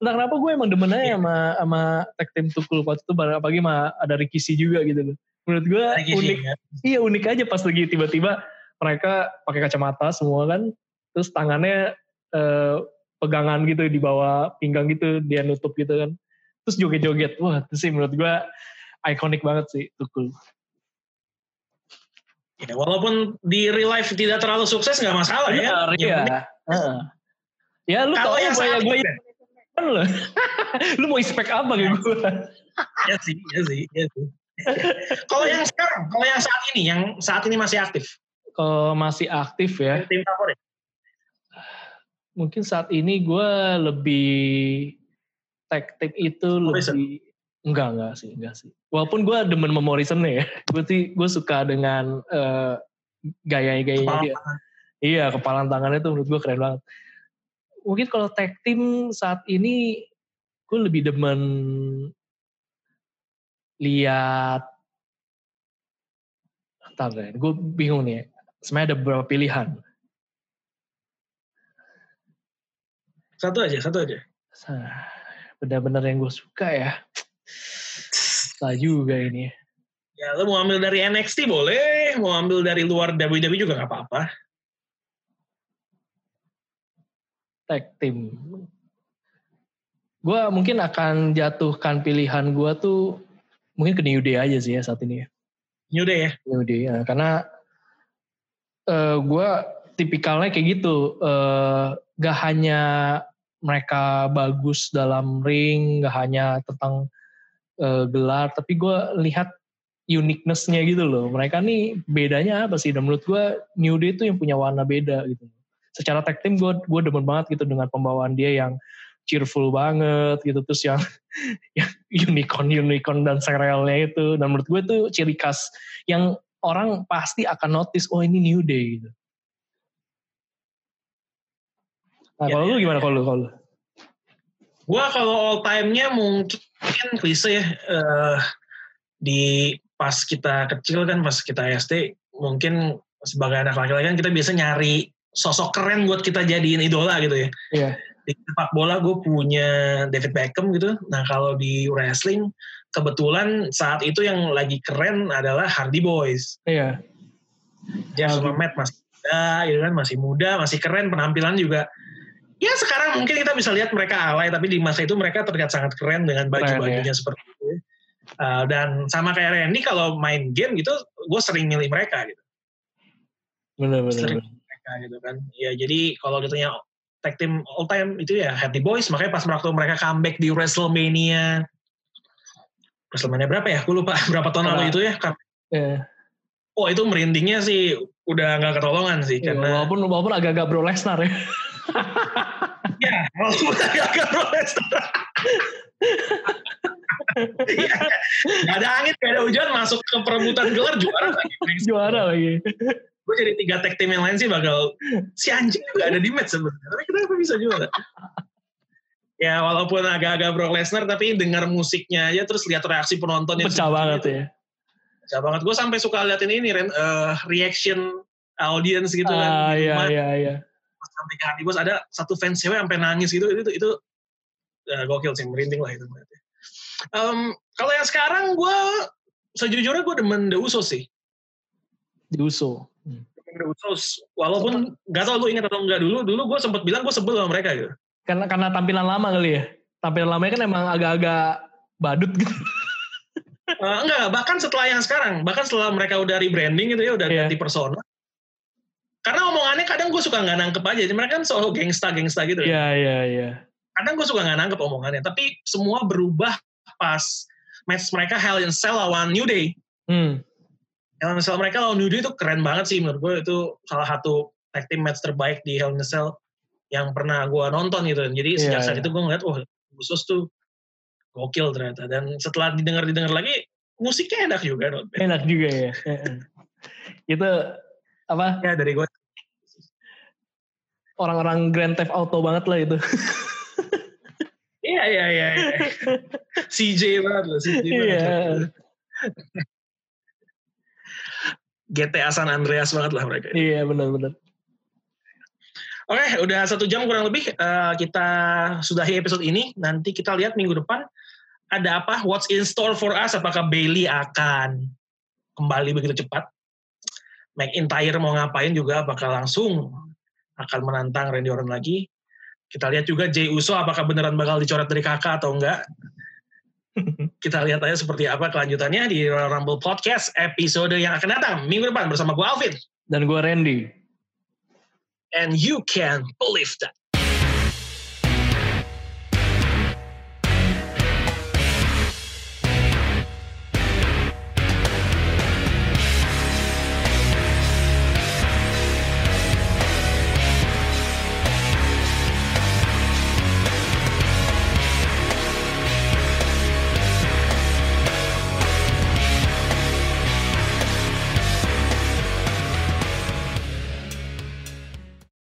Entah kenapa gue emang demen aja sama, sama tag team Tukul waktu itu apalagi sama ada Ricky C juga gitu loh. Menurut gue unik. Ya? Iya unik aja pas lagi tiba-tiba mereka pakai kacamata semua kan. Terus tangannya eh, pegangan gitu di bawah pinggang gitu dia nutup gitu kan. Terus joget-joget. Wah itu sih menurut gue ikonik banget sih Tukul. Ya, walaupun di real life tidak terlalu sukses nggak masalah ya. Iya. Uh. Ya lu kalau yang saya gue kan lo. *laughs* lu mau expect apa gitu gue? ya sih, ya sih, ya sih. *laughs* kalau yang sekarang, kalau yang saat ini, yang saat ini masih aktif. Kalau masih aktif ya. Tim favorit. Mungkin saat ini gue lebih tag team itu Morrison. lebih enggak enggak sih enggak sih walaupun gue demen sama Morrison ya *laughs* gue sih gue suka dengan uh, gaya-gayanya dia iya kepalan tangannya tuh menurut gue keren banget mungkin kalau tag team saat ini gue lebih demen lihat Ntar deh, gue bingung nih. Sebenarnya ada beberapa pilihan. Satu aja, satu aja. Benar-benar yang gue suka ya. Susah juga ini. Ya, lo mau ambil dari NXT boleh, mau ambil dari luar WWE juga nggak apa-apa. Tag team. Gue mungkin akan jatuhkan pilihan gue tuh mungkin ke New Day aja sih ya saat ini. New Day ya? New Day ya, karena uh, eh, gue tipikalnya kayak gitu. Uh, gak hanya mereka bagus dalam ring, gak hanya tentang uh, gelar tapi gue lihat uniquenessnya gitu loh mereka nih bedanya apa sih dan menurut gue New Day itu yang punya warna beda gitu secara tag team gue gue demen banget gitu dengan pembawaan dia yang cheerful banget gitu terus yang *laughs* yang unicorn unicorn dan serialnya itu dan menurut gue itu ciri khas yang orang pasti akan notice oh ini New Day gitu nah ya, kalau ya, lu gimana ya. kalau lu kalau Gue kalau all time-nya mungkin klise ya. Uh, di pas kita kecil kan, pas kita SD, mungkin sebagai anak laki-laki kan kita biasa nyari sosok keren buat kita jadiin idola gitu ya. Iya. Di sepak bola gue punya David Beckham gitu. Nah kalau di wrestling, kebetulan saat itu yang lagi keren adalah Hardy Boys. Iya. Yeah. Jeff Matt masih muda, gitu kan, masih muda, masih keren, penampilan juga ya sekarang mungkin kita bisa lihat mereka alay tapi di masa itu mereka terlihat sangat keren dengan baju-bajunya ya. seperti itu uh, dan sama kayak Randy kalau main game gitu gue sering milih mereka gitu benar-benar sering mereka gitu kan ya jadi kalau ditanya tag team all time itu ya Happy Boys makanya pas waktu mereka comeback di WrestleMania WrestleMania berapa ya? Gue lupa *laughs* berapa tahun lalu itu ya. Yeah. Oh itu merindingnya sih udah nggak ketolongan sih yeah, karena walaupun walaupun agak-agak bro Lesnar ya ya, walaupun *laughs* agak Bro Lesnar. *laughs* ya, gak ada angin, gak ada hujan, masuk ke perebutan gelar juara lagi. Juara lagi. Gue jadi tiga tag team yang lain sih bakal si anjing juga ada di match sebenarnya. Tapi kenapa bisa juara? ya walaupun agak-agak Brock Lesnar tapi dengar musiknya aja terus lihat reaksi penonton yang pecah banget ya. Pecah banget. Gue sampai suka liatin ini uh, reaction audience gitu kan ah, iya, iya, iya. Sampai ke hati bos ada satu fans cewek sampai nangis gitu. Itu itu uh, gokil sih merinding lah itu um, kalau yang sekarang gue sejujurnya gue demen The Usos sih. The Uso Usos walaupun nggak tau lu ingat atau enggak dulu dulu gue sempat bilang gue sebel sama mereka gitu karena karena tampilan lama kali ya tampilan lamanya kan emang agak-agak badut gitu uh, enggak bahkan setelah yang sekarang bahkan setelah mereka udah rebranding gitu ya udah yeah. ganti persona karena omongannya kadang gue suka nggak nangkep aja. Mereka kan soal gangsta-gangsta gitu. Iya, iya, iya. Kadang gue suka nggak nangkep omongannya. Tapi semua berubah pas match mereka Hell in Cell lawan New Day. Hmm. Hell in Cell mereka lawan New Day itu keren banget sih menurut gue. Itu salah satu tag team match terbaik di Hell in Cell yang pernah gue nonton gitu. Jadi yeah, sejak saat yeah. itu gue ngeliat, wah khusus tuh gokil ternyata. Dan setelah didengar-didengar lagi, musiknya enak juga. Enak juga ya. *laughs* itu apa? Ya dari gue orang-orang Grand Theft Auto banget lah itu. Iya iya iya. iya. *laughs* CJ banget loh, CJ banget. Iya. GTA San Andreas banget lah mereka. Iya benar-benar. Oke, udah satu jam kurang lebih eh, kita sudahi episode ini. Nanti kita lihat minggu depan ada apa, what's in store for us. Apakah Bailey akan kembali begitu cepat? McIntyre mau ngapain juga, apakah langsung akan menantang Randy Orton lagi? Kita lihat juga Jey Uso apakah beneran bakal dicoret dari kakak atau enggak. *laughs* Kita lihat aja seperti apa kelanjutannya di Royal Rumble Podcast episode yang akan datang minggu depan bersama gue Alvin. Dan gue Randy. And you can believe that.